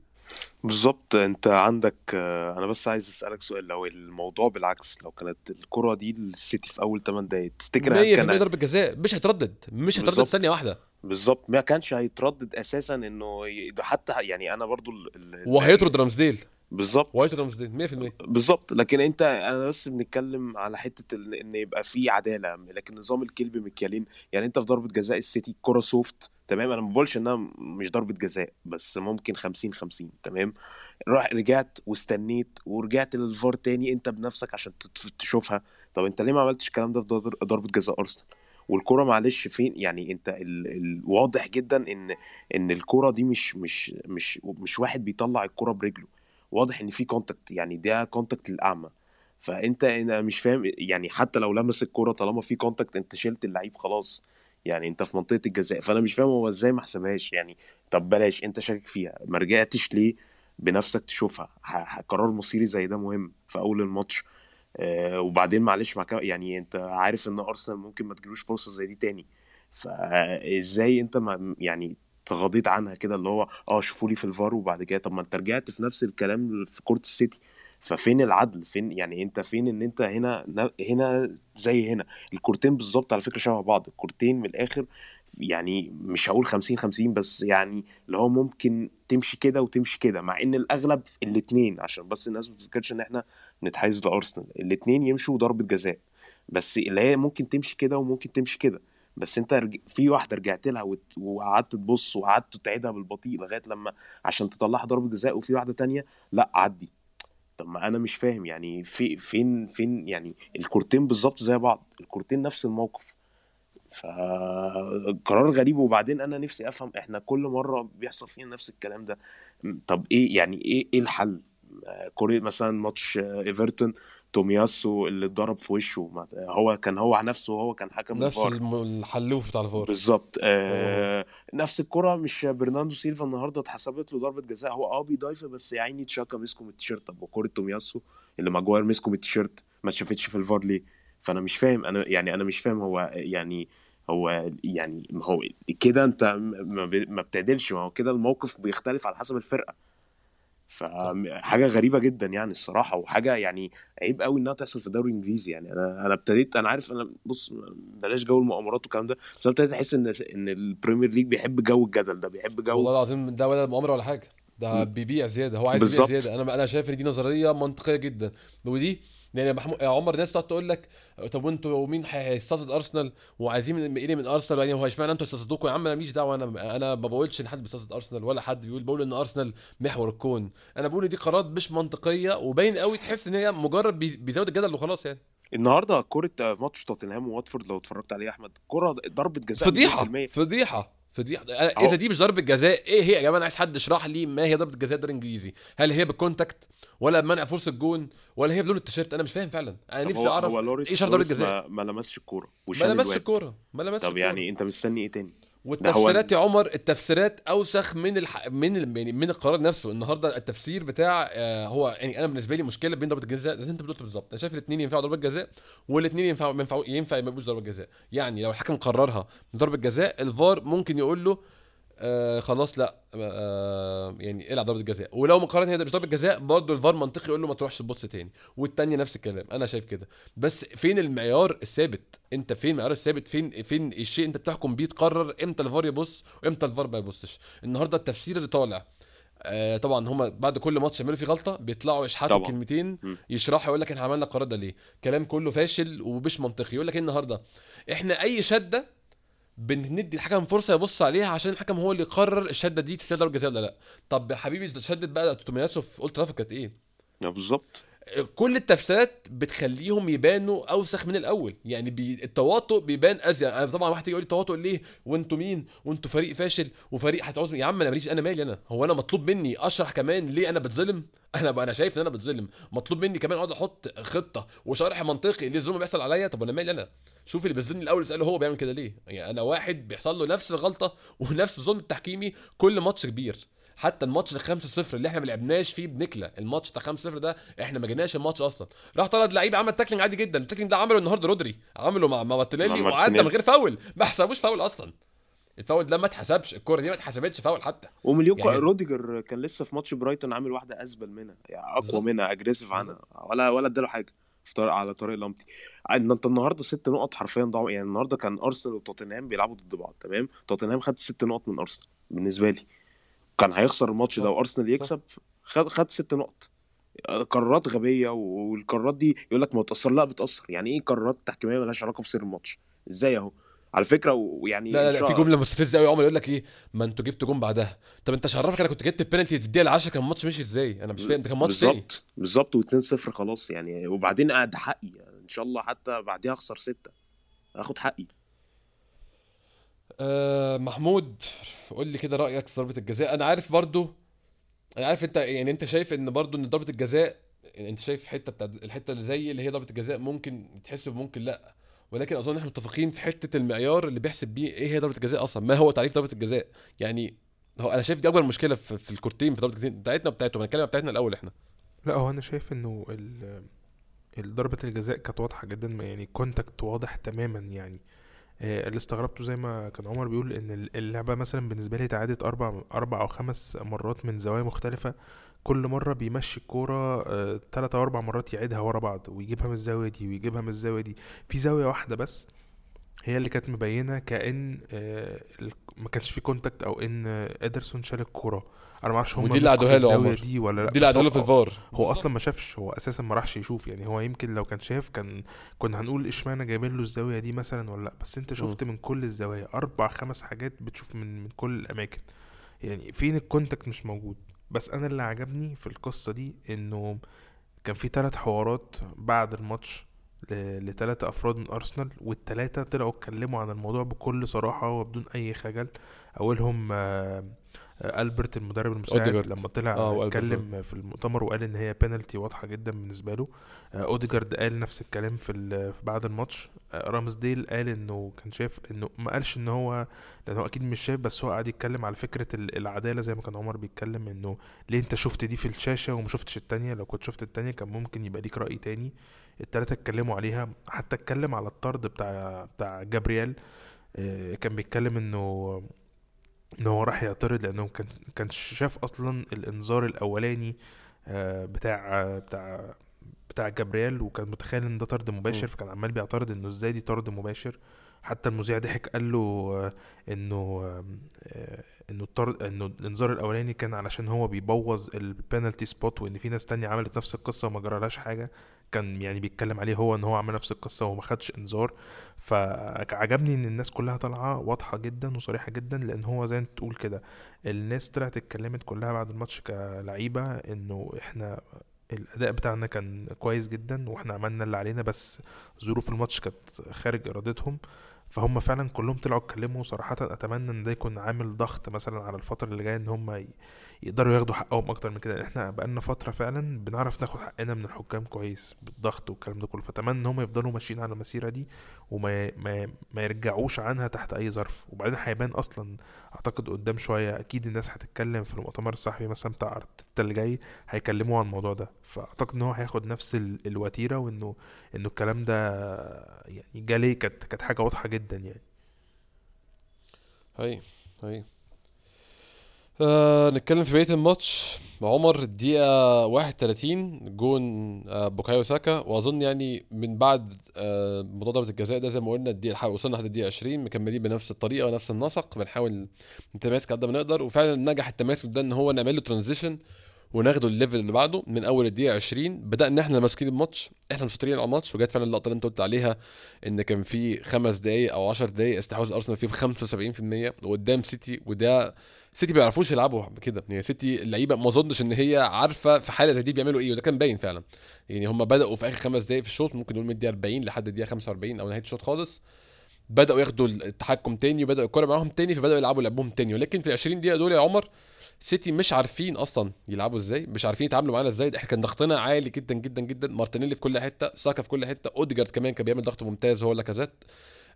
بالظبط انت عندك آه، أنا بس عايز اسألك سؤال. لو الموضوع بالعكس لو كانت الكرة دي للسيتي في أول 8 دقايق تفتكر هل 100% كان ضربة جزاء؟ مش هيتردد. مش هيتردد بالظبط ثانية واحدة. بالظبط ما كانش هيتردد أساسا إنه ي- ده حتى يعني أنا برضو ال... ال... ال- وهيطرد رامسديل بالظبط. وهيطرد رامسديل 100% بالظبط. لكن انت أنا بس بنتكلم على حتة ان يبقى في عدالة. لكن نظام الكيل بمكيالين يعني انت في ضربة جزاء السيتي كرة soft تمام؟ أنا ما بقولش انها مش ضربة جزاء بس ممكن 50 50 تمام؟ راح رجعت واستنيت ورجعت للفار تاني انت بنفسك عشان تشوفها. طب انت ليه ما عملتش الكلام ده في ضر- ضربة جزاء أرسنال؟ والكرة معلش فين؟ يعني انت ال... ال... واضح جدا ان ان الكرة دي مش مش مش مش واحد بيطلع الكرة برجله. واضح إن في contact يعني ده contact للأعمى. فأنت أنا مش فاهم يعني حتى لو لمس الكرة طالما في contact أنت شلت اللعيب خلاص. يعني أنت في منطقة الجزاء. فأنا مش فاهم هو إزاي ما حسبهاش. يعني طب بلاش أنت شاكك فيها. ما رجعتش ليه بنفسك تشوفها؟ قرار مصيري زي ده مهم في أول الماتش. آه وبعدين معلش مع يعني أنت عارف إن أرسنال ممكن ما تجيلوش فرصة زي دي تاني. فإزاي أنت ما يعني تغاضيت عنها كده اللي هو آه شوفوا لي في الفار وبعد كده طب ما انت رجعت في نفس الكلام في كورة السيتي. ففين العدل؟ فين يعني انت فين ان انت هنا هنا زي هنا؟ الكورتين بالظبط على فكرة شبه بعض. الكورتين من الآخر يعني مش هقول 50 50 بس يعني اللي هو ممكن تمشي كده وتمشي كده مع إن الأغلب الاثنين عشان بس الناس ما تفتكرش إن إحنا بنتحيز لأرسنال. الاثنين يمشوا ضربة جزاء بس اللي هي ممكن تمشي كده وممكن تمشي كده. بس انت رج... في واحدة رجعت لها وت... وقعدت تبص وقعدت تعيدها بالبطيء لغاية لما عشان تطلعها ضربة جزاء وفي واحدة تانية لا عدي. طب ما أنا مش فاهم يعني في فين فين يعني الكورتين بالظبط زي بعض الكورتين نفس الموقف. فقرار غريب وبعدين أنا نفسي أفهم إحنا كل مرة بيحصل فينا نفس الكلام ده. طب إيه يعني إيه إيه الحل؟ آه، كوري مثلا ماتش آه، إيفرتون تومياسو اللي اتضرب في وشه. هو كان هو نفسه وهو كان حكم نفس الفار الحلوف بتاع الفار. بالظبط. آه نفس الكرة مش برناردو سيلفا النهارده اتحسبت له ضربة جزاء. هو آه بي dive ه بس يا عيني تشاكا مسكه من التيشيرت. طب وكرة تومياسو اللي ماجواير مسكه من التيشيرت ما اتشافتش في الفار ليه؟ فأنا مش فاهم. أنا يعني أنا مش فاهم هو يعني هو يعني ما هو كده أنت ما بتعدلش. ما هو كده الموقف بيختلف على حسب الفرقة. فحاجة غريبة جدا يعني الصراحة وحاجة يعني عيب قوي إنها تحصل في الدوري الإنجليزي يعني أنا أنا ابتديت أنا عارف أنا بص بلاش جو المؤامرات والكلام ده بس أنا ابتديت أحس إن إن ال Premier League بيحب جو الجدل ده بيحب والله جو العظيم ده ولا مؤامرة ولا حاجة ده. بيبيع زيادة هو عايز. يبيع زيادة أنا أنا شايف إن دي نظرية منطقية جدا ودي يعني يا محمود عمر ناس تقعد تقول لك طب وانتوا مين هيستقصد أرسنال؟ وعايزين من إيه من أرسنال؟ يعني هو اشمعنى أنتوا تستقصدوكوا يا عم أنا ماليش دعوة أنا أنا ما بقولش إن حد بيستقصد أرسنال ولا حد بيقول بقول إن أرسنال محور الكون. أنا بقول دي قرارات مش منطقية وباين قوي تحس إن هي مجرد بي- بيزود الجدل وخلاص يعني. النهارده كورة ماتش توتنهام وواتفورد لو اتفرجت عليه يا أحمد كورة ضربة جزاء فضيحة 100% فضيحة فضيحة. إذا دي مش ضربة جزاء إيه هي يا جماعة؟ أنا عايز حد يشرح لي ما هي ضربة جزاء الدوري الإنجليزي؟ هل هي بال contact؟ ولا بمنع فرصة الجون ولا هي بلون التيشيرت أنا مش فاهم فعلا. أنا نفسي أعرف هو لوريس إيه شرط ضربه جزاء ما, لمسش الكورة ما لمسش الكورة ما لمسش طب. يعني أنت مستني إيه تاني؟ والتفسيرات يا عمر التفسيرات أوسخ من الح... من ال... يعني من القرار نفسه. النهارده التفسير بتاع آه هو يعني أنا بالنسبة لي مشكلة بين ضربة الجزاء. زي أنت قلت بالظبط أنا شايف الاثنين ينفعوا ضربة جزاء والاثنين ينفعوا ينفعوا ينفع ما يبقوش ضربة جزاء. يعني لو الحكم قررها ضربة جزاء الفار ممكن يقول له آه خلاص لا آه يعني العب ضربة جزاء. ولو مقارنة هي مش ضربة جزاء برضه الفار منطقي يقول له ما تروحش تبص تاني. والتانية نفس الكلام أنا شايف كده. بس فين المعيار الثابت؟ أنت فين المعيار الثابت؟ فين فين الشيء أنت بتحكم بيه؟ تقرر إمتى الفار يبص وإمتى الفار ما يبصش. النهارده التفسير اللي طالع آه طبعا هم بعد كل ماتش يعملوا فيه غلطة بيطلعوا يشحتوا طبعا. كلمتين. يشرحوا يقول لك إحنا عملنا القرار ده ليه؟ كلام كله فاشل ومش منطقي. يقول لك إيه النهارده؟ إحنا أي شدة بندي الحكم فرصة يبص عليها عشان الحكم هو اللي يقرر الشدة دي تستاهل ضربة جزاء ولا لأ. طب يا حبيبي شدت بقى تومياسو في اولد ترافورد كانت إيه؟ آه، بالظبط. كل التفسيرات بتخليهم يبانوا أوسخ من الأول. يعني بي... التواطؤ بيبان أزيد. أنا طبعا واحد يجي يقول لي تواطؤ ليه؟ وأنتوا مين؟ وأنتوا فريق فاشل وفريق هتعوز يا عم أنا ماليش أنا مالي أنا؟ هو أنا مطلوب مني أشرح كمان ليه أنا بتظلم؟ أنا بقى أنا شايف إن أنا بتظلم. مطلوب مني كمان أقعد أحط خطة وشرح منطقي ليه الظلم بيحصل عليا. طب أنا مالي أنا؟ شوف اللي بيظلمني الأول اسأله هو بيعمل كده ليه. يعني أنا واحد بيحصل له نفس الغلطة ونفس الظلم التحكيمي كل ماتش كبير. حتى الماتش ال 5-0 اللي إحنا ما لعبناش فيه بنكلة. الماتش بتاع 5-0 ده إحنا ما جيناش الماتش أصلا. راح طرد لعيب عمل tackling عادي جدا. ال tackling ده عمله النهارده رودري. عمله مع مارتينيلي وعدى من. غير فاول. ما حسبوش فاول أصلا. الفاول ده ما اتحسبش الكوره دي ما اتحسبتش فاول حتى. ومليون يعني-. روديجر كان لسه في ماتش برايتون عامل واحدة ازبل منها يعني أقوى. منها aggressive عنها ولا ولا اداله حاجة في على طريق لامتي. ان انت النهارده ست نقط حرفيا ضاعوا يعني النهارده كان أرسنال وتوتنهام بيلعبوا ضد بعض تمام؟ توتنهام خد ست نقط من أرسنال بالنسبة لي. كان هيخسر الماتش ده. وأرسنال يكسب خد خد ست نقط. قرارات غبية والقرارات دي يقول لك ما بتأثر لا بتأثر. يعني إيه قرارات تحكيمية مالهاش علاقة بسير الماتش؟ إزاي أهو؟ على فكرة ويعني لا لا, لا في جملة مستفزة قوي عمر يقول لك إيه؟ ما أنتوا جبتوا جون بعدها. طب أنت شرفك أنا كنت جبت البينالتي في الدقيقة 10 كان الماتش مشي إزاي؟ أنا مش فاهم ده كان ماتش بالظبط بالظبط و2-0 خلاص يعني. وبعدين قاعد حقي يعني إن شاء الله حتى بعديها أخسر ستة. أخد حقي. آه محمود قول لي كده رأيك في ضربة الجزاء. أنا عارف برضو أنا عارف أنت يعني أنت شايف إن برضو إن ضربة الجزاء يعني أنت شايف حتة بتاع الحتة اللي زي اللي هي ضربة الجزاء ممكن تحسب ممكن لأ. ولكن أظن إحنا متفقين في حتة المعيار اللي بيحسب بيه إيه هي ضربة الجزاء أصلا. ما هو تعريف ضربة الجزاء؟ يعني هو أنا شايف دي أكبر مشكلة في, في الكورتين في ضربة الجزاء بتاعتنا وبتاعتهم. هنتكلم بتاعتنا الأول إحنا. لا هو أنا شايف إنه ضربة الجزاء كانت واضحة جدا يعني كونتاكت واضح تماما يعني. آه، اللي استغربته زي ما كان عمر بيقول إن ال- اللعبة مثلا بالنسبة لي اتعادت أربع أربع أو خمس مرات من زوايا مختلفة. كل مرة بيمشي الكورة آه، تلات أو أربع مرات يعيدها ورا بعض ويجيبها من الزاوية دي ويجيبها من الزاوية دي. في زاوية واحدة بس هي اللي كانت مبينة كأن آه، ما كانش في contact أو إن آه، إيدرسون شال الكورة. أنا ما أعرفش هم ودي اللي له الزاوية عمر. دي ولا لأ دي اللي هو- في الفار. هو أصلا ما شافش هو أساسا ما راحش يشوف. يعني هو يمكن لو كان شاف كان كنا هنقول إشمعنى جايبين له الزاوية دي مثلا ولا لأ بس أنت شفت من كل الزوايا أربع خمس حاجات بتشوف من من كل الأماكن. يعني فين ال contact مش موجود. بس أنا اللي عجبني في القصة دي إنه كان في ثلاث حوارات بعد الماتش ل- لتلاتة أفراد من أرسنال والتلاتة طلعوا اتكلموا عن الموضوع بكل صراحة وبدون أي خجل. أولهم آه، آه، ألبرت المدرب المساعد أوديجارد. لما طلع آه، اتكلم في المؤتمر وقال إن هي بينالتي واضحة جدا بالنسبة له. آه، أوديجارد قال نفس الكلام في بعد الماتش. آه، رامسديل قال إنه كان شايف إنه ما قالش إن هو لأن هو أكيد مش شايف بس هو قاعد يتكلم على فكرة ال- العدالة زي ما كان عمر بيتكلم إنه ليه أنت شفت دي في الشاشة وما شفتش التانية؟ لو كنت شفت التانية كان ممكن يبقى ليك رأي تاني. التلاتة اتكلموا عليها. حتى اتكلم على الطرد بتاع بتاع جابرييل. آه، كان بيتكلم إنه إن هو راح يعترض لأنه كان كان شاف أصلا الإنذار الأولاني آه، بتاع بتاع بتاع جابرييل وكان متخيل إن ده طرد مباشر. فكان عمال بيعترض إنه إزاي دي طرد مباشر حتى المذيع ضحك قال له آه، إنه آه، إنه الطرد إنه الإنذار الأولاني كان علشان هو بيبوظ ال penalty spot وإن في ناس تانية عملت نفس القصة وما جرالهاش حاجة كان يعني بيتكلم عليه هو إن هو عمل نفس القصة وما خدش إنذار. فعجبني إن الناس كلها طالعة واضحة جدا وصريحة جدا لأن هو زي أنت تقول كده الناس طلعت اتكلمت كلها بعد الماتش كلعيبة إنه إحنا الأداء بتاعنا كان كويس جدا وإحنا عملنا اللي علينا بس ظروف الماتش كانت خارج إرادتهم. فهم فعلا كلهم طلعوا اتكلموا. صراحة أتمنى إن ده يكون عامل ضغط مثلا على الفترة اللي جاية إن هم يقدروا ياخدوا حقهم أكتر من كده. إحنا بقالنا فترة فعلا بنعرف ناخد حقنا من الحكام كويس بالضغط والكلام ده كله. فأتمنى إن هم يفضلوا ماشيين على المسيرة دي وما ما, ما يرجعوش عنها تحت أي ظرف. وبعدين هيبان أصلا أعتقد قدام شوية أكيد الناس هتتكلم في المؤتمر الصحفي مثلا بتاع ارتيتا اللي جاي هيكلموا عن الموضوع ده. فأعتقد إن هو هياخد نفس ال- الوتيرة وإنه إنه الكلام ده يعني جالي كانت كانت حاجة واضحة جدا. يعني. هاي هاي. آه نتكلم في بقية الماتش. عمر الدقيقة 31 جون آه بوكايو ساكا. وأظن يعني من بعد آه ضربة الجزاء ده زي ما قلنا الدقيقة وصلنا لحد الدقيقة 20 مكملين بنفس الطريقة ونفس النسق. بنحاول نتماسك قد ما نقدر. وفعلا نجح التماسك ده إن هو نعمل له transition وناخده ال level اللي بعده من أول الدقيقة 20 بدأنا إحنا ماسكين الماتش إحنا مسيطرين على الماتش وجت فعلا اللقطة اللي أنت قلت عليها إن كان في خمس دقائق أو 10 دقائق استحواذ أرسنال فيهم 75% وقدام سيتي وده سيتي ما بيعرفوش يلعبوا كده. يعني سيتي اللعيبة ما اظنش إن هي عارفة في حالة زي دي بيعملوا إيه وده كان باين فعلا. يعني هم بدأوا في آخر خمس دقائق في الشوط ممكن نقول من الدقيقة 40 لحد الدقيقة 45 أو نهاية الشوط خالص. بدأوا ياخدوا التحكم تاني وبدأوا الكورة معاهم تاني فبدأوا يلعبوا لعبهم تاني. ولكن في ال 20 دقيقة دول يا عمر سيتي مش عارفين أصلا يلعبوا إزاي مش عارفين يتعاملوا معانا إزاي. إحنا كان ضغطنا عالي جدا جدا جدا. مارتينيلي في كل حتة ساكا في كل حتة. أوديجارد كمان كان بيعمل ضغط ممتاز هو لاكازيت.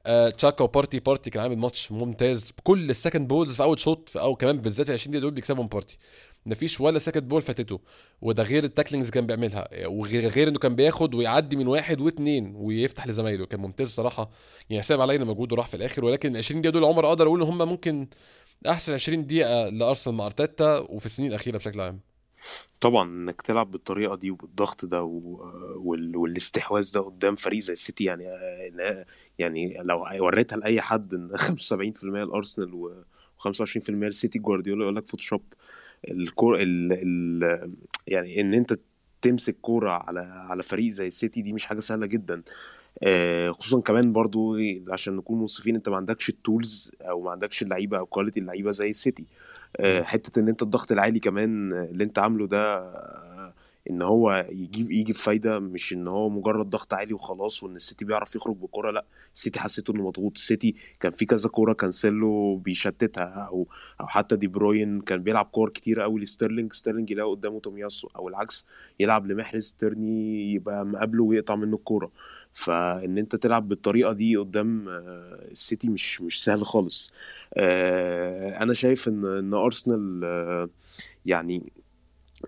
آه تشاكا وبارتي بارتي كان عامل ماتش ممتاز. كل ال second balls في أول شوط في أو كمان بالذات ال 20 دقيقة دول بيكسبهم بارتي. مفيش ولا second ball فاتته وده غير ال tacklings كان بيعملها. وغير غير إنه كان بياخد ويعدي من واحد واثنين ويفتح لزمايله. كان ممتاز صراحة. يعني حسام علينا مجهوده راح في الآخر. ولكن ال 20 دقيقة دول عمر أقدر أقول إن هم ممكن أحسن 20 دقيقة لأرسنال مع أرتيتا وفي السنين الأخيرة بشكل عام. طبعا إنك تلعب بالطريقة دي وبالضغط ده وال... والاستحواذ ده قدام فريق زي السيتي يعني يعني لو وريتها لأي حد إن 75% الارسنال و 25% السيتي جوارديولا يقول لك Photoshop. الكور ال... ال... يعني إن أنت تمسك كورة على على فريق زي السيتي دي مش حاجة سهلة جدا. آه، خصوصا كمان برضو عشان نكون منصفين انت ما عندكش ال tools أو ما عندكش اللعيبة أو quality اللعيبة زي السيتي. آه، حتة ان انت الضغط العالي كمان اللي انت عامله ده ان هو يجيب يجي بفايده مش ان هو مجرد ضغط عالي وخلاص وان السيتي بيعرف يخرج بالكوره لا. السيتي حسيته انه مضغوط. السيتي كان في كذا كورة كانسيلو بيشتتها أو أو حتى دي بروين كان بيلعب كور كتير قوي لستيرلينج. ستيرلينج يلاقي قدامه تومياسو أو العكس يلعب لمحرز تيرني يبقى مقابله ويقطع منه الكورة. فإن أنت تلعب بالطريقة دي قدام آه، السيتي مش مش سهل خالص. آه، أنا شايف إن إن أرسنال آه، يعني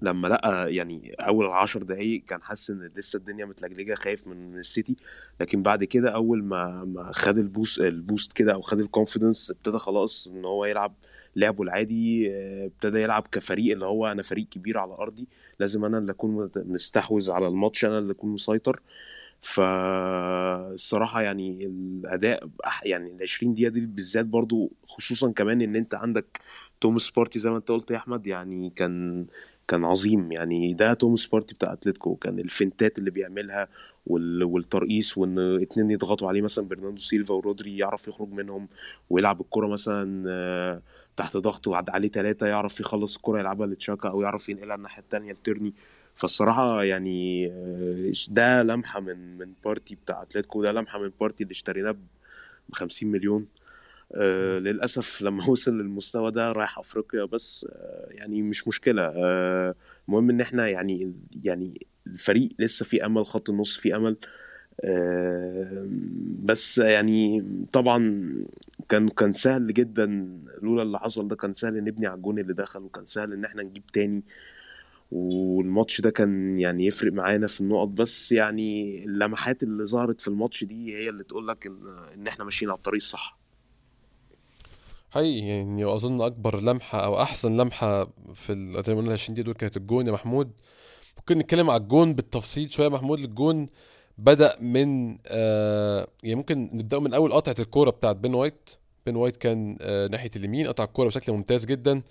لما لقى يعني أول عشر دقايق كان حاسس إن لسه الدنيا متلجلجة خايف من السيتي. لكن بعد كده أول ما ما خد ال boost ال boost كده أو خد ال confidence ابتدى خلاص إن هو يلعب لعبه العادي ابتدى يلعب كفريق اللي هو أنا فريق كبير على أرضي. لازم أنا اللي أكون مستحوذ على الماتش أنا اللي أكون مسيطر. فالصراحة يعني الأداء يعني ال 20 دقيقة دي بالذات برضو خصوصا كمان إن أنت عندك توماس بارتي زي ما أنت قلت يا أحمد يعني كان كان عظيم. يعني ده توماس بارتي بتاع أتلتيكو كان الفنتات اللي بيعملها والترقيص وإن اتنين يضغطوا عليه مثلا برناردو سيلفا ورودري يعرف يخرج منهم ويلعب الكرة مثلا آه، تحت ضغط وعد عليه ثلاثة يعرف يخلص الكرة يلعبها لتشاكا أو يعرف ينقلها الناحية التانية لتيرني. فالصراحة يعني آه، ده لمحة من من بارتي بتاع اتلتيكو ده لمحة من بارتي اللي اشتريناه ب 50 مليون. آه للأسف لما وصل للمستوى ده رايح أفريقيا بس آه يعني مش مشكلة. آه المهم إن إحنا يعني يعني الفريق لسه في أمل خط النص في أمل. آه بس يعني طبعا كان كان سهل جدا لولا اللي حصل ده كان سهل نبني على الجون اللي دخل وكان سهل إن إحنا نجيب تاني. والماتش ده كان يعني يفرق معانا في النقط بس يعني اللمحات اللي ظهرت في الماتش دي هي اللي تقول لك إن إن إحنا ماشيين على الطريق الصح. حقيقي يعني وأظن أكبر لمحة أو أحسن لمحة في قلنا 20 دقيقه دول كانت الجون يا محمود. ممكن نتكلم على الجون بالتفصيل شوية محمود. الجون بدأ من آه يعني ممكن نبدأه من أول قطعة الكورة بتاعت بن وايت. بن وايت كان آه ناحية اليمين قطع الكورة بشكل ممتاز جدا.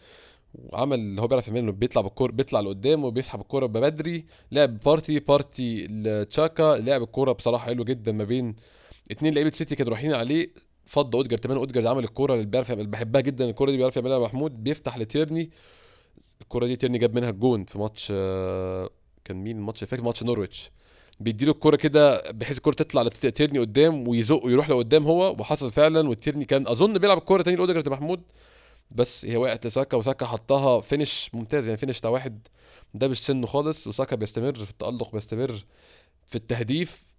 وعمل اللي هو بيعرف يعمله بيطلع بالكوره بيطلع لقدام وبيسحب الكورة بدري لعب بارتي بارتي لتشاكا لعب الكورة بصراحة حلو جدا ما بين اتنين لعيبة سيتي كانوا رايحين عليه. فض أوديجارد تمام أوديجارد عمل الكورة اللي بيعرف يعمل بحبها جدا الكورة دي بيعرف يعملها محمود. بيفتح لتيرني. الكورة دي تيرني جاب منها الجون في ماتش آه، كان مين الماتش فاكر ماتش نورويتش. بيديله الكورة كده بحيث الكورة تطلع لتيرني قدام ويزق ويروح لقدام هو وحصل فعلا. والتيرني كان أظن بيلعب الكورة تاني لأوديجارد محمود. بس هي وقعت لساكا وساكا حطها finish ممتاز يعني finish بتاع واحد ده مش سنه خالص وساكا بيستمر في التألق بيستمر في التهديف.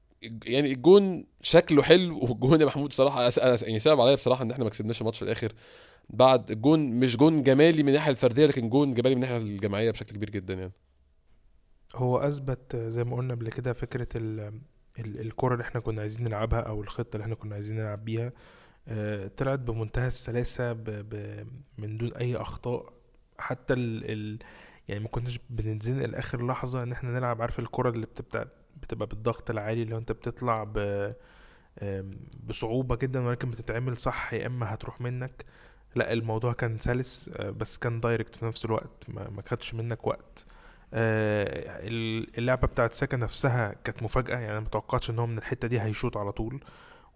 يعني الجون شكله حلو والجون يا محمود صراحة أنا يعني صعب عليا بصراحة إن إحنا ما كسبناش الماتش في الآخر. بعد الجون مش جون جمالي من الناحية الفردية لكن جون جمالي من الناحية الجماعية بشكل كبير جدا يعني. هو أثبت زي ما قلنا قبل كده فكرة ال الكرة اللي إحنا كنا عايزين نلعبها أو الخطة اللي إحنا كنا عايزين نلعب بيها. طلعت بمنتهى السلاسة ب... ب... من دون أي أخطاء. حتى ال... ال... يعني ما كناش بنتزنق لآخر لحظة إن إحنا نلعب عارف الكرة اللي بتبقى بتبقى بالضغط العالي اللي هو أنت بتطلع ب... بصعوبة جدا ولكن بتتعمل صح يا إما هتروح منك. لا الموضوع كان سلس آه، بس كان direct في نفس الوقت ما, ما خدش منك وقت. آه، اللعبة بتاعت ساكا نفسها كانت مفاجأة يعني متوقعتش إن هو من الحتة دي هيشوط على طول.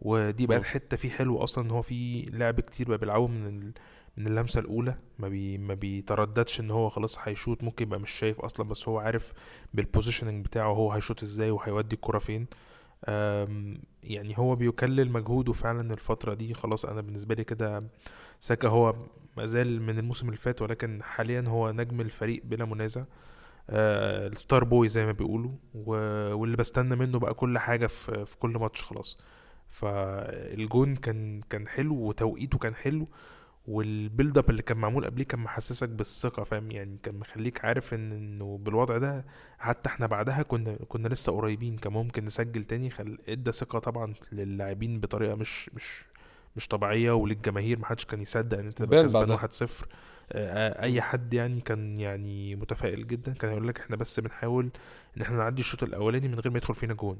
ودي بقت حتة فيه حلو أصلا إن هو في لعب كتير بقى بيلعبه من من اللمسة الأولى. ما بي ما بيترددش إن هو خلاص هيشوط ممكن يبقى مش شايف أصلا بس هو عارف بال positioning بتاعه هو هيشوط إزاي وهيودي الكرة فين. يعني هو بيكلل مجهوده فعلا الفترة دي. خلاص أنا بالنسبة لي كده ساكا هو ما زال من الموسم اللي فات ولكن حاليا هو نجم الفريق بلا منازع. آه ال star boy زي ما بيقولوا واللي بستنى منه بقى كل حاجة في, في كل ماتش خلاص. فالجون كان كان حلو وتوقيته كان حلو وال build up اللي كان معمول قبليه كان محسسك بالثقة فاهم؟ يعني كان مخليك عارف إن إنه بالوضع ده حتى إحنا بعدها كنا كنا لسه قريبين كان ممكن نسجل تاني خل إدى ثقة طبعا للاعبين بطريقة مش مش مش طبيعية وللجماهير محدش كان يصدق إن أنت كسبان بعدها. 1-0 آه، أي حد يعني كان يعني متفائل جدا كان هيقول لك إحنا بس بنحاول إن إحنا نعدي الشوط الأولاني من غير ما يدخل فينا جون.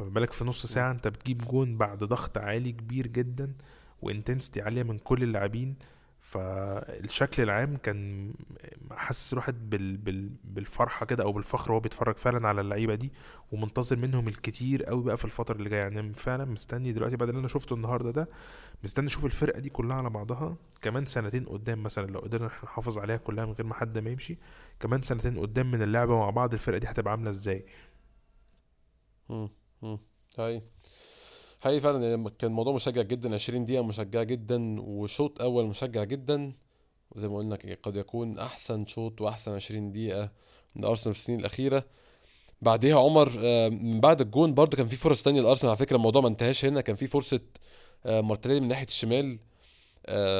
فما بالك في نص ساعة انت بتجيب جون بعد ضغط عالي كبير جدا وانتنسيتي عالية من كل اللاعبين فالشكل العام كان حاسس الواحد بال بال بالفرحة كده أو بالفخر وهو بيتفرج فعلا على اللعيبة دي ومنتظر منهم الكتير قوي بقى في الفترة اللي جاية. يعني فعلا مستني دلوقتي بعد اللي أنا شفته النهارده ده مستني أشوف الفرقة دي كلها على بعضها. كمان سنتين قدام مثلا لو قدرنا إحنا نحافظ عليها كلها من غير ما حد ما يمشي كمان سنتين قدام من اللعبة مع بعض الفرقة دي هتبقى عاملة إزاي؟ هاي. هاي فعلا يعني كان الموضوع مشجع جدا 20 دقيقة مشجعة جدا وشوط أول مشجع جدا. وزي ما قلنا قد يكون أحسن شوط وأحسن 20 دقيقة من أرسنال في السنين الأخيرة. بعديها عمر آه، من بعد الجون برضو كان في فرص تانية لأرسنال على فكرة الموضوع ما انتهاش هنا كان في فرصة آه، مارتينيلي من ناحية الشمال.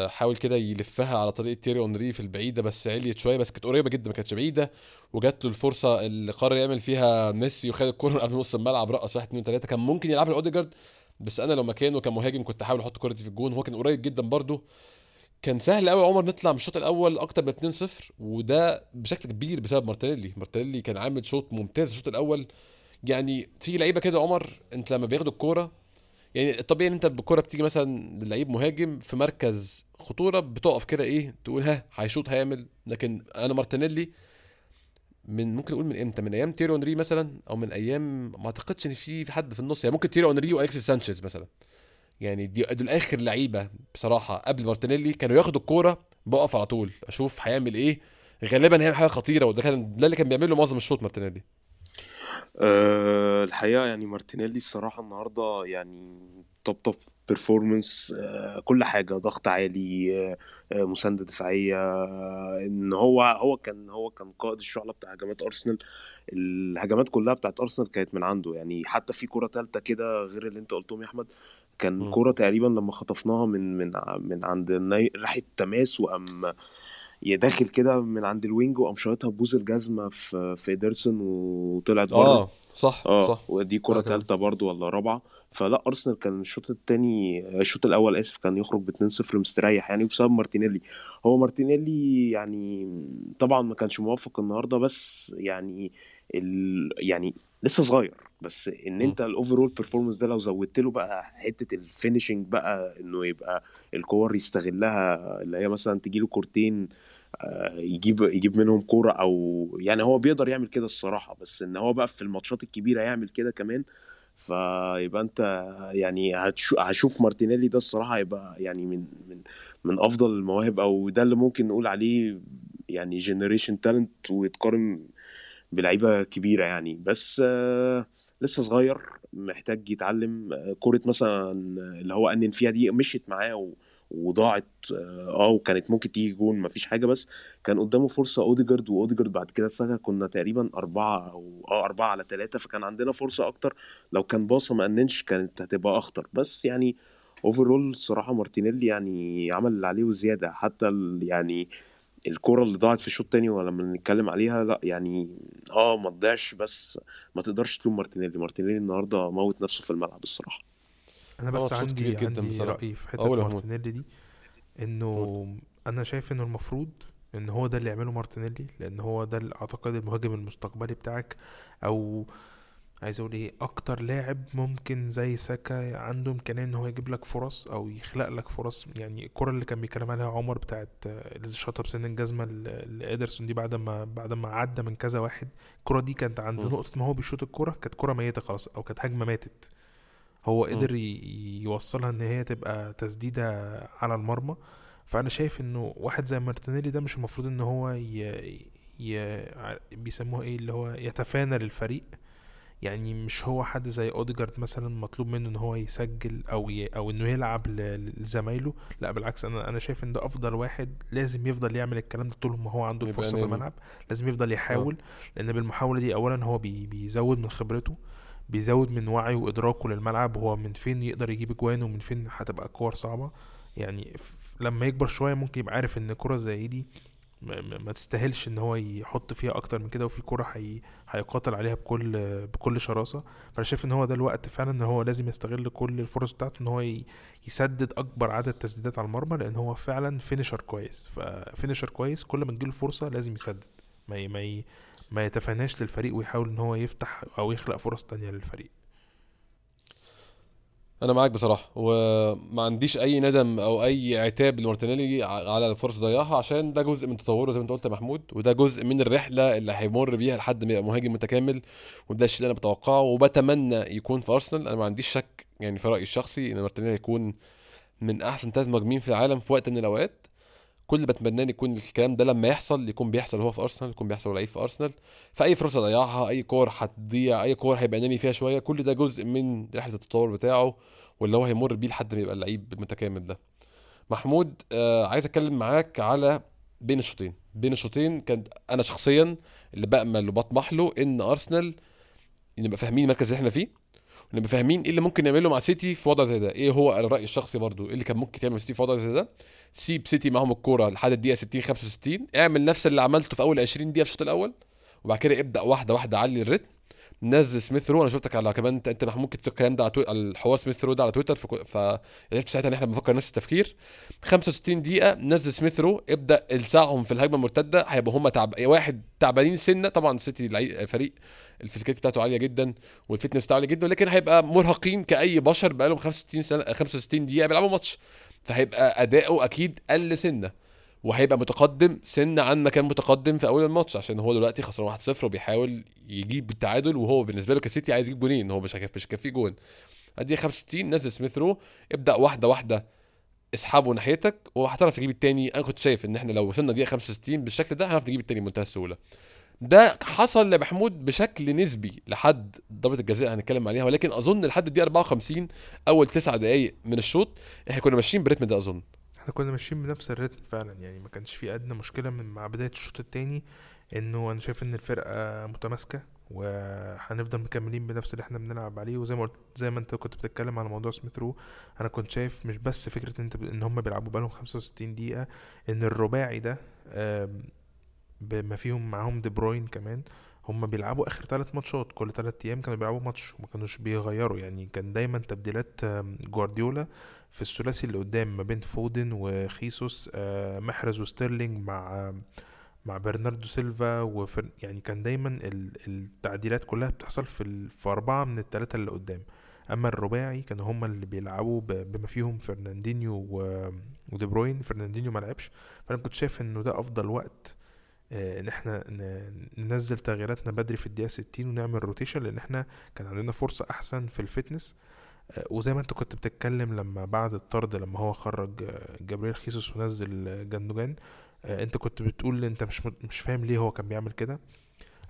حاول كده يلفها على طريقة تيري اونري في البعيدة بس عليت شوية بس كانت قريبة جدا ما كانتش بعيدة. وجات له الفرصة اللي قرر يعمل فيها ميسي وخد الكورة قبل نص الملعب رقص واحد اتنين تلاتة. كان ممكن يلعبها لأوديجارد بس أنا لو مكانه كمهاجم كنت أحاول أحط كورتي في الجون. هو كان قريب جدا برضو كان سهل قوي عمر نطلع من الشوط الأول أكتر من 2-0 وده بشكل كبير بسبب مارتينيلي. مارتينيلي كان عامل شوط ممتاز الشوط الأول. يعني في لعيبة كده عمر أنت لما بياخدوا الكورة يعني الطبيعي إن أنت بالكوره بتيجي مثلا للعيب مهاجم في مركز خطورة بتقف كده إيه تقول ها هيشوط هيعمل. لكن أنا مارتينيلي من ممكن نقول من إمتى؟ من أيام تيري أونري مثلا أو من أيام ما أعتقدش إن في حد في النص. يعني ممكن تيري أونري والكسيس سانشيز مثلا. يعني دي دول آخر لعيبة بصراحة قبل مارتينيلي كانوا ياخدوا الكورة بقف على طول. أشوف هيعمل إيه. غالبا هيعمل حاجة خطيرة وده كان ده اللي كان بيعمله معظم الشوط مارتينيلي. أه الحقيقة يعني مارتينيلي الصراحة النهاردة يعني top top performance أه كل حاجة ضغط عالي أه آه، مساندة دفاعية أه إن هو هو كان هو كان قائد الشعلة بتاع هجمات أرسنال الهجمات كلها بتاعت أرسنال كانت من عنده يعني حتى في كرة تالتة كده غير اللي أنت قلتهم يا أحمد كان. كرة تقريبا لما خطفناها من من من عند الني- راحت تماس وقام داخل كده من عند الوينج وقام شايطها ببوز الجزمة في في إيدرسون وطلعت بره. آه صح آه صح. ودي كرة كمان. تالتة برضو ولا رابعة. فلا أرسنال كان الشوط التاني الشوط الأول آسف كان يخرج ب 2-0 مستريح يعني بسبب مارتينيلي. هو مارتينيلي يعني طبعا ما كانش موفق النهارده بس يعني ال يعني لسه صغير بس إن. أنت ال overall performance ده لو زودت له بقى حتة ال finishing بقى إنه يبقى الكور يستغلها اللي هي مثلا تجي له كورتين آه، يجيب يجيب منهم كورة أو يعني هو بيقدر يعمل كده الصراحة بس إن هو بقى في الماتشات الكبيرة يعمل كده كمان فيبقى أنت يعني هشوف مارتينيلي ده الصراحة هيبقى يعني من من من أفضل المواهب أو ده اللي ممكن نقول عليه يعني generation talent ويتقارن بلعيبة كبيرة يعني. بس آه، لسه صغير محتاج يتعلم آه، كرة مثلا اللي هو أنن فيها دي مشيت معاه وضاعت آه آه، وكانت ممكن تيجي جون مفيش حاجة. بس كان قدامه فرصة أوديجارد وأوديجارد بعد كده ساكا كنا تقريبا أربعة أو آه أربعة على ثلاثة فكان عندنا فرصة أكتر. لو كان باصة ما أننش كانت هتبقى أخطر. بس يعني overall الصراحه مارتينيلي يعني عمل اللي عليه وزيادة. حتى يعني الكرة اللي ضاعت في الشوط التاني ولما نتكلم عليها لأ يعني آه ما تضيعش بس ما تقدرش تلوم مارتينيلي. مارتينيلي النهارده موت نفسه في الملعب الصراحة. أنا آه بس عندي عندي بصراحة. رأي في محمود مارتينيلي دي. إنه أنا شايف إنه المفروض إن هو ده اللي يعمله مارتينيلي لأن هو ده أعتقد المهاجم المستقبلي بتاعك أو عايز أقول إيه أكتر لاعب ممكن زي ساكا عنده إمكانية إن هو يجيب لك فرص أو يخلق لك فرص يعني الكرة اللي كان بيتكلم عليها عمر بتاعت آه، اللي شاطها بسن الجزمة لإيدرسون دي بعد ما بعد ما عدى من كذا واحد الكرة دي كانت عند. نقطة ما هو بيشوط الكرة كانت كرة ميتة خلاص أو كانت هجمة ماتت هو. قدر يوصلها إن هي تبقى تسديدة على المرمى فأنا شايف إنه واحد زي مارتينيلي ده مش المفروض إن هو ي... ي... بيسموها إيه اللي هو يتفانى للفريق يعني مش هو حد زي أوديجارد مثلا مطلوب منه إن هو يسجل أو ي... أو إنه يلعب لزمايله؟ لا بالعكس أنا أنا شايف إن ده أفضل واحد لازم يفضل يعمل الكلام ده طول ما هو عنده الفرصه في الملعب. لازم يفضل يحاول لأن بالمحاولة دي اولا هو بي... بيزود من خبرته بيزود من وعيه وإدراكه للملعب. وهو من فين يقدر يجيب أجوان ومن فين هتبقى كور صعبة؟ يعني ف- لما يكبر شوية ممكن يبقى عارف إن كرة زي دي ما, تستاهلش إن هو يحط فيها أكتر من كده وفي كرة هي هيقاتل عليها بكل بكل شراسة. فأنا شايف إن هو ده الوقت فعلا إن هو لازم يستغل كل الفرص بتاعته إن هو ي- يسدد أكبر عدد تسديدات على المرمى لأن هو فعلا finisher كويس. ف finisher كويس كل ما تجيله فرصة لازم يسدد. ما ي... ما ي... ما يتفاناش للفريق ويحاول إن هو يفتح أو يخلق فرص تانية للفريق. أنا معاك بصراحة وما عنديش أي ندم أو أي عتاب لمارتينيلي على الفرص ضيعها عشان ده جزء من تطوره زي ما أنت قلت يا محمود وده جزء من الرحلة اللي هيمر بيها لحد ما يبقى مهاجم متكامل وده الشيء اللي أنا بتوقعه وبتمنى يكون في أرسنال. أنا ما عنديش شك يعني في رأيي الشخصي إن مارتينيلي هيكون من أحسن ثلاث مهاجمين في العالم في وقت من الأوقات. كل اللي بتمناه إن يكون الكلام ده لما يحصل يكون بيحصل هو في أرسنال يكون بيحصل لعيب في أرسنال. فأي فرصة ضيعها أي كور هتضيع أي كور هيبقى اناني فيها شوية كل ده جزء من رحلة التطور بتاعه واللي هو هيمر بيه لحد ما يبقى اللعيب المتكامل ده. محمود آه عايز أتكلم معاك على بين الشوطين. بين الشوطين كان أنا شخصيا اللي بامل وبطمح له إن أرسنال نبقى فاهمين المركز اللي إحنا فيه ونبقى فاهمين إيه اللي ممكن نعمله مع سيتي في وضع زي ده. إيه هو الرأي الشخصي برضو؟ إيه اللي كان ممكن تعمل سيتي في وضع زي ده؟ سيب سيتي معاهم الكورة لحد الدقيقة 60 65 اعمل نفس اللي عملته في أول 20 دقيقة في الشوط الأول وبعد كده ابدأ واحدة واحدة علي الريتم. نزل سميث رو أنا شفتك على كمان أنت انت محمود كتبت الكلام ده على, توي... على الحوار سميث رو ده على تويتر فعرفت ساعتها إن إحنا بنفكر نفس التفكير. 65 دقيقة نزل سميث رو ابدأ السعهم في الهجمة المرتدة هيبقوا هم تعب... واحد تعبانين سنة. طبعا سيتي لعي- فريق ال physicality بتاعته عالية جدا وال fitness بتاعه عالي جدا لكن هيبقى مرهقين كأي بشر بقالهم 65 سنة 65 دقيقة بيلعبوا ماتش. فهيبقى أداؤه أكيد قل سنة وهيبقى متقدم سن عن ما كان متقدم في أول الماتش عشان هو دلوقتي خسران 1-0 وبيحاول يجيب التعادل وهو بالنسبة له كسيتي عايز يجيب جونين هو مش هيكفي مش هيكفيه جون. أدي 65 نزل سميث رو ابدأ واحدة واحدة اسحبه ناحيتك وهتعرف تجيب التاني. أنا كنت شايف إن إحنا لو وصلنا دقيقة 65 بالشكل ده هنعرف نجيب التاني بمنتهى السهولة. ده حصل لمحمود بشكل نسبي لحد ضربه الجزاء هنتكلم عليها ولكن أظن لحد الدقيقة 54 أول تسع دقائق من الشوط إحنا كنا ماشيين بالريتم ده أظن. إحنا كنا ماشيين بنفس الريتم فعلا يعني ما كانش في أدنى مشكلة من مع بداية الشوط التاني إنه أنا شايف إن الفرقة متماسكة وهنفضل مكملين بنفس اللي إحنا بنلعب عليه وزي ما قلت زي ما أنت كنت بتتكلم على موضوع سميث رو أنا كنت شايف مش بس فكرة إن أنت إن هم بيلعبوا بقالهم 65 دقيقة إن الرباعي ده بما فيهم معاهم دي بروين كمان هم بيلعبوا آخر ثلاث ماتشات كل ثلاث أيام كانوا بيلعبوا ماتش وما كانوش بيغيروا يعني كان دايما تبديلات جوارديولا في الثلاثي اللي قدام ما بين فودن وخيسوس آه، محرز وستيرلينج مع مع برناردو سيلفا وفر يعني كان دايما ال- التعديلات كلها بتحصل في في أربعة من الثلاثة اللي قدام. أما الرباعي كانوا هما اللي بيلعبوا بما فيهم فرناندينيو ودي بروين فرناندينيو ما لعبش فأنا كنت شايف إنه ده أفضل وقت آه، إن إحنا ن- ننزل تغييراتنا بدري في الدقيقة 60 ونعمل rotation لأن إحنا كان عندنا فرصة أحسن في الفتنس آه، وزي ما أنت كنت بتتكلم لما بعد الطرد لما هو خرج آه، جابريل خيسوس ونزل جندوجان أنت كنت بتقول أنت مش مش فاهم ليه هو كان بيعمل كده.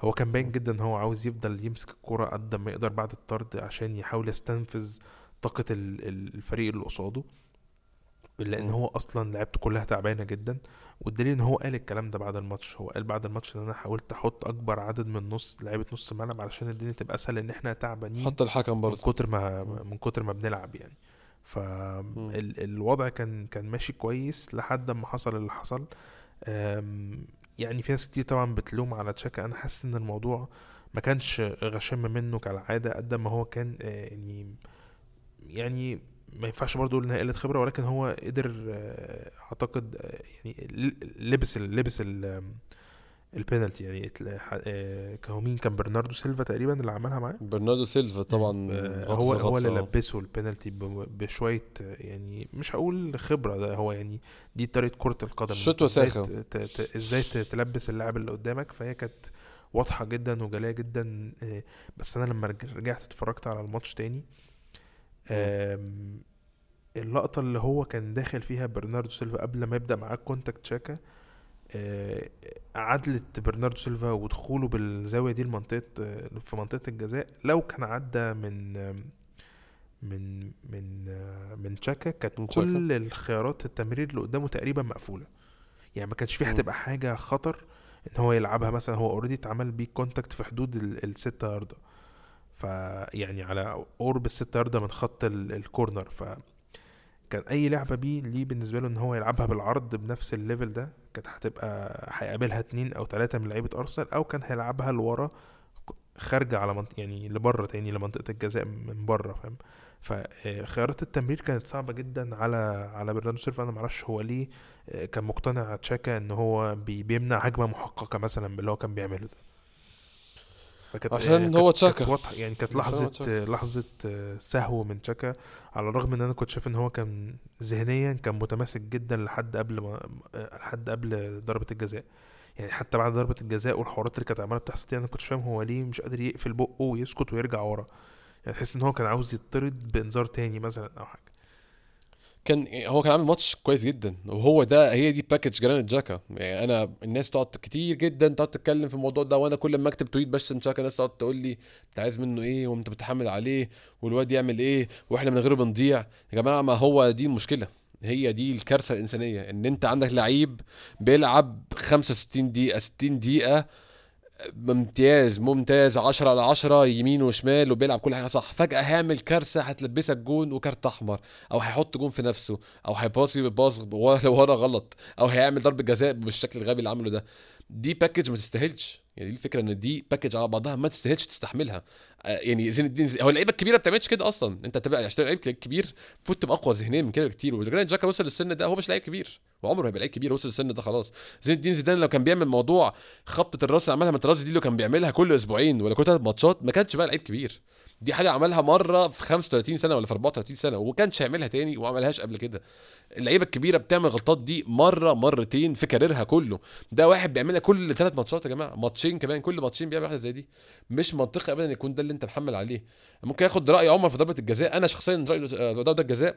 هو كان باين جدا إن هو عاوز يفضل يمسك الكرة قد ما يقدر بعد الطرد عشان يحاول يستنفذ طاقة ال- ال- الفريق اللي قصاده. لأن. هو أصلا لعبته كلها تعبانة جدا والدليل إن هو قال الكلام ده بعد الماتش. هو قال بعد الماتش إن أنا حاولت أحط أكبر عدد من نص لعيبة نص الملعب علشان الدنيا تبقى أسهل إن إحنا تعبانين حط الحكم من برضه كتر ما من كتر ما بنلعب يعني. فالوضع كان كان ماشي كويس لحد ما حصل اللي حصل. يعني في ناس كتير طبعا بتلوم على تشاكا. أنا حاسس إن الموضوع ما كانش غشام منه كالعادة قد ما هو كان آه، يعني يعني ما ينفعش برضه إنها قلة خبرة ولكن هو قدر آه، أعتقد آه، يعني لبس ال لبس ال البينالتي يعني آه، كان هو مين كان برناردو سيلفا تقريبا اللي عملها معاه. برناردو سيلفا طبعا هو هو اللي. لبسه البينالتي بشوية يعني مش هقول خبرة ده هو يعني دي طريقة كرة القدم. شوت إنت إزاي تلبس اللاعب اللي قدامك. فهي كانت واضحة جدا وجلية جدا بس أنا لما رج- رجعت اتفرجت على الماتش تاني آم، اللقطة اللي هو كان داخل فيها برناردو سيلفا قبل ما يبدأ معاه contact شاكا آه، عدلة برناردو سيلفا ودخوله بالزاوية دي لمنطقة آه، في منطقة الجزاء لو كان عدى من من من آه، من تشاكا كانت. كل الخيارات التمرير اللي قدامه تقريبا مقفولة يعني ما كانش في مم. هتبقى حاجة خطر إن هو يلعبها مثلا هو already اتعمل بيه contact في حدود ال- الستة ياردة فيعني على قرب الست ياردة من خط ال- ال corner ف كان أي لعبة بيه ليه بالنسبة له إن هو يلعبها بالعرض بنفس ال level ده كانت هتبقى هيقابلها اتنين أو تلاتة من لعيبة أرسنال أو كان هيلعبها لورا خارجة على منطقه يعني لبره تاني لمنطقة الجزاء من بره فاهم؟ فخيارات التمرير كانت صعبة جدا على على برناردو سيلفا. أنا معرفش هو ليه آه، كان مقتنع تشاكا إن هو بي- بيمنع هجمة محققة مثلا باللي هو كان بيعمله ده. فكانت عشان يعني هو تشاكا. كانت واضحة يعني كانت لحظة. لحظة سهو من تشاكا على الرغم إن أنا كنت شايف إن هو كان ذهنيا كان متماسك جدا لحد قبل ما لحد قبل ضربة الجزاء يعني حتى بعد ضربة الجزاء والحوارات اللي كانت عمالة بتحصل دي أنا كنتش فاهم هو ليه مش قادر يقفل بقه ويسكت ويرجع ورا يعني تحس إن هو كان عاوز يطرد بإنذار تاني مثلا أو حاجة كان هو كان عامل ماتش كويس جدا وهو ده هي دي package جرانيت جاكا. يعني أنا الناس تقعد كتير جدا تقعد تتكلم في الموضوع ده وأنا كل ما أكتب tweet بشتم جاكا الناس تقعد تقول لي أنت عايز منه إيه وأنت بتحمل عليه والواد يعمل إيه وإحنا من غيره بنضيع. يا جماعة ما هو دي المشكلة هي دي الكارثة الإنسانية إن أنت عندك لعيب بيلعب 65 دقيقة 60 دقيقة ممتاز ممتاز. 10 على 10 يمين وشمال وبيلعب كل حاجة. صح. فجأة هيعمل كارثة هتلبسك جون وكارت أحمر أو هيحط جون في نفسه أو هيباصي باص ورا غلط أو هيعمل ضربة جزاء بالشكل الغبي اللي عمله ده. دي package ما تستاهلش. يعني دي الفكرة إن دي package على بعضها ما تستاهلش تستحملها. آه، يعني زين الدين هو اللعيبة الكبيرة ما بتعملش كده أصلا. أنت تبقى عشان لعيب كبير المفروض تبقى أقوى ذهنيا من كده بكتير. وجرانيت جاكا وصل للسن ده هو مش لعيب كبير. وعمره هيبقى لعيب كبير وصل للسن ده خلاص. زين الدين زيدان لو كان بيعمل موضوع خبطة الراس اللي عملها ماترازي دي لو كان بيعملها كل أسبوعين ولا كل ثلاث ماتشات ما كانش بقى لعيب كبير. دي حاجة عملها مرة في 35 سنة ولا في 34 سنة وما كانش هيعملها تاني وما عملهاش قبل كده. اللعيبة الكبيرة بتعمل غلطات دي مرة مرتين في كاريرها كله. ده واحد بيعملها كل ثلاث ماتشات يا جماعة ماتشين كمان كل ماتشين بيعمل واحدة زي دي. مش منطقي ابدا يكون ده اللي أنت محمل عليه. ممكن ياخد رأي عمر في ضربة الجزاء. أنا شخصيا رأيي آه، ضربه الجزاء. آه،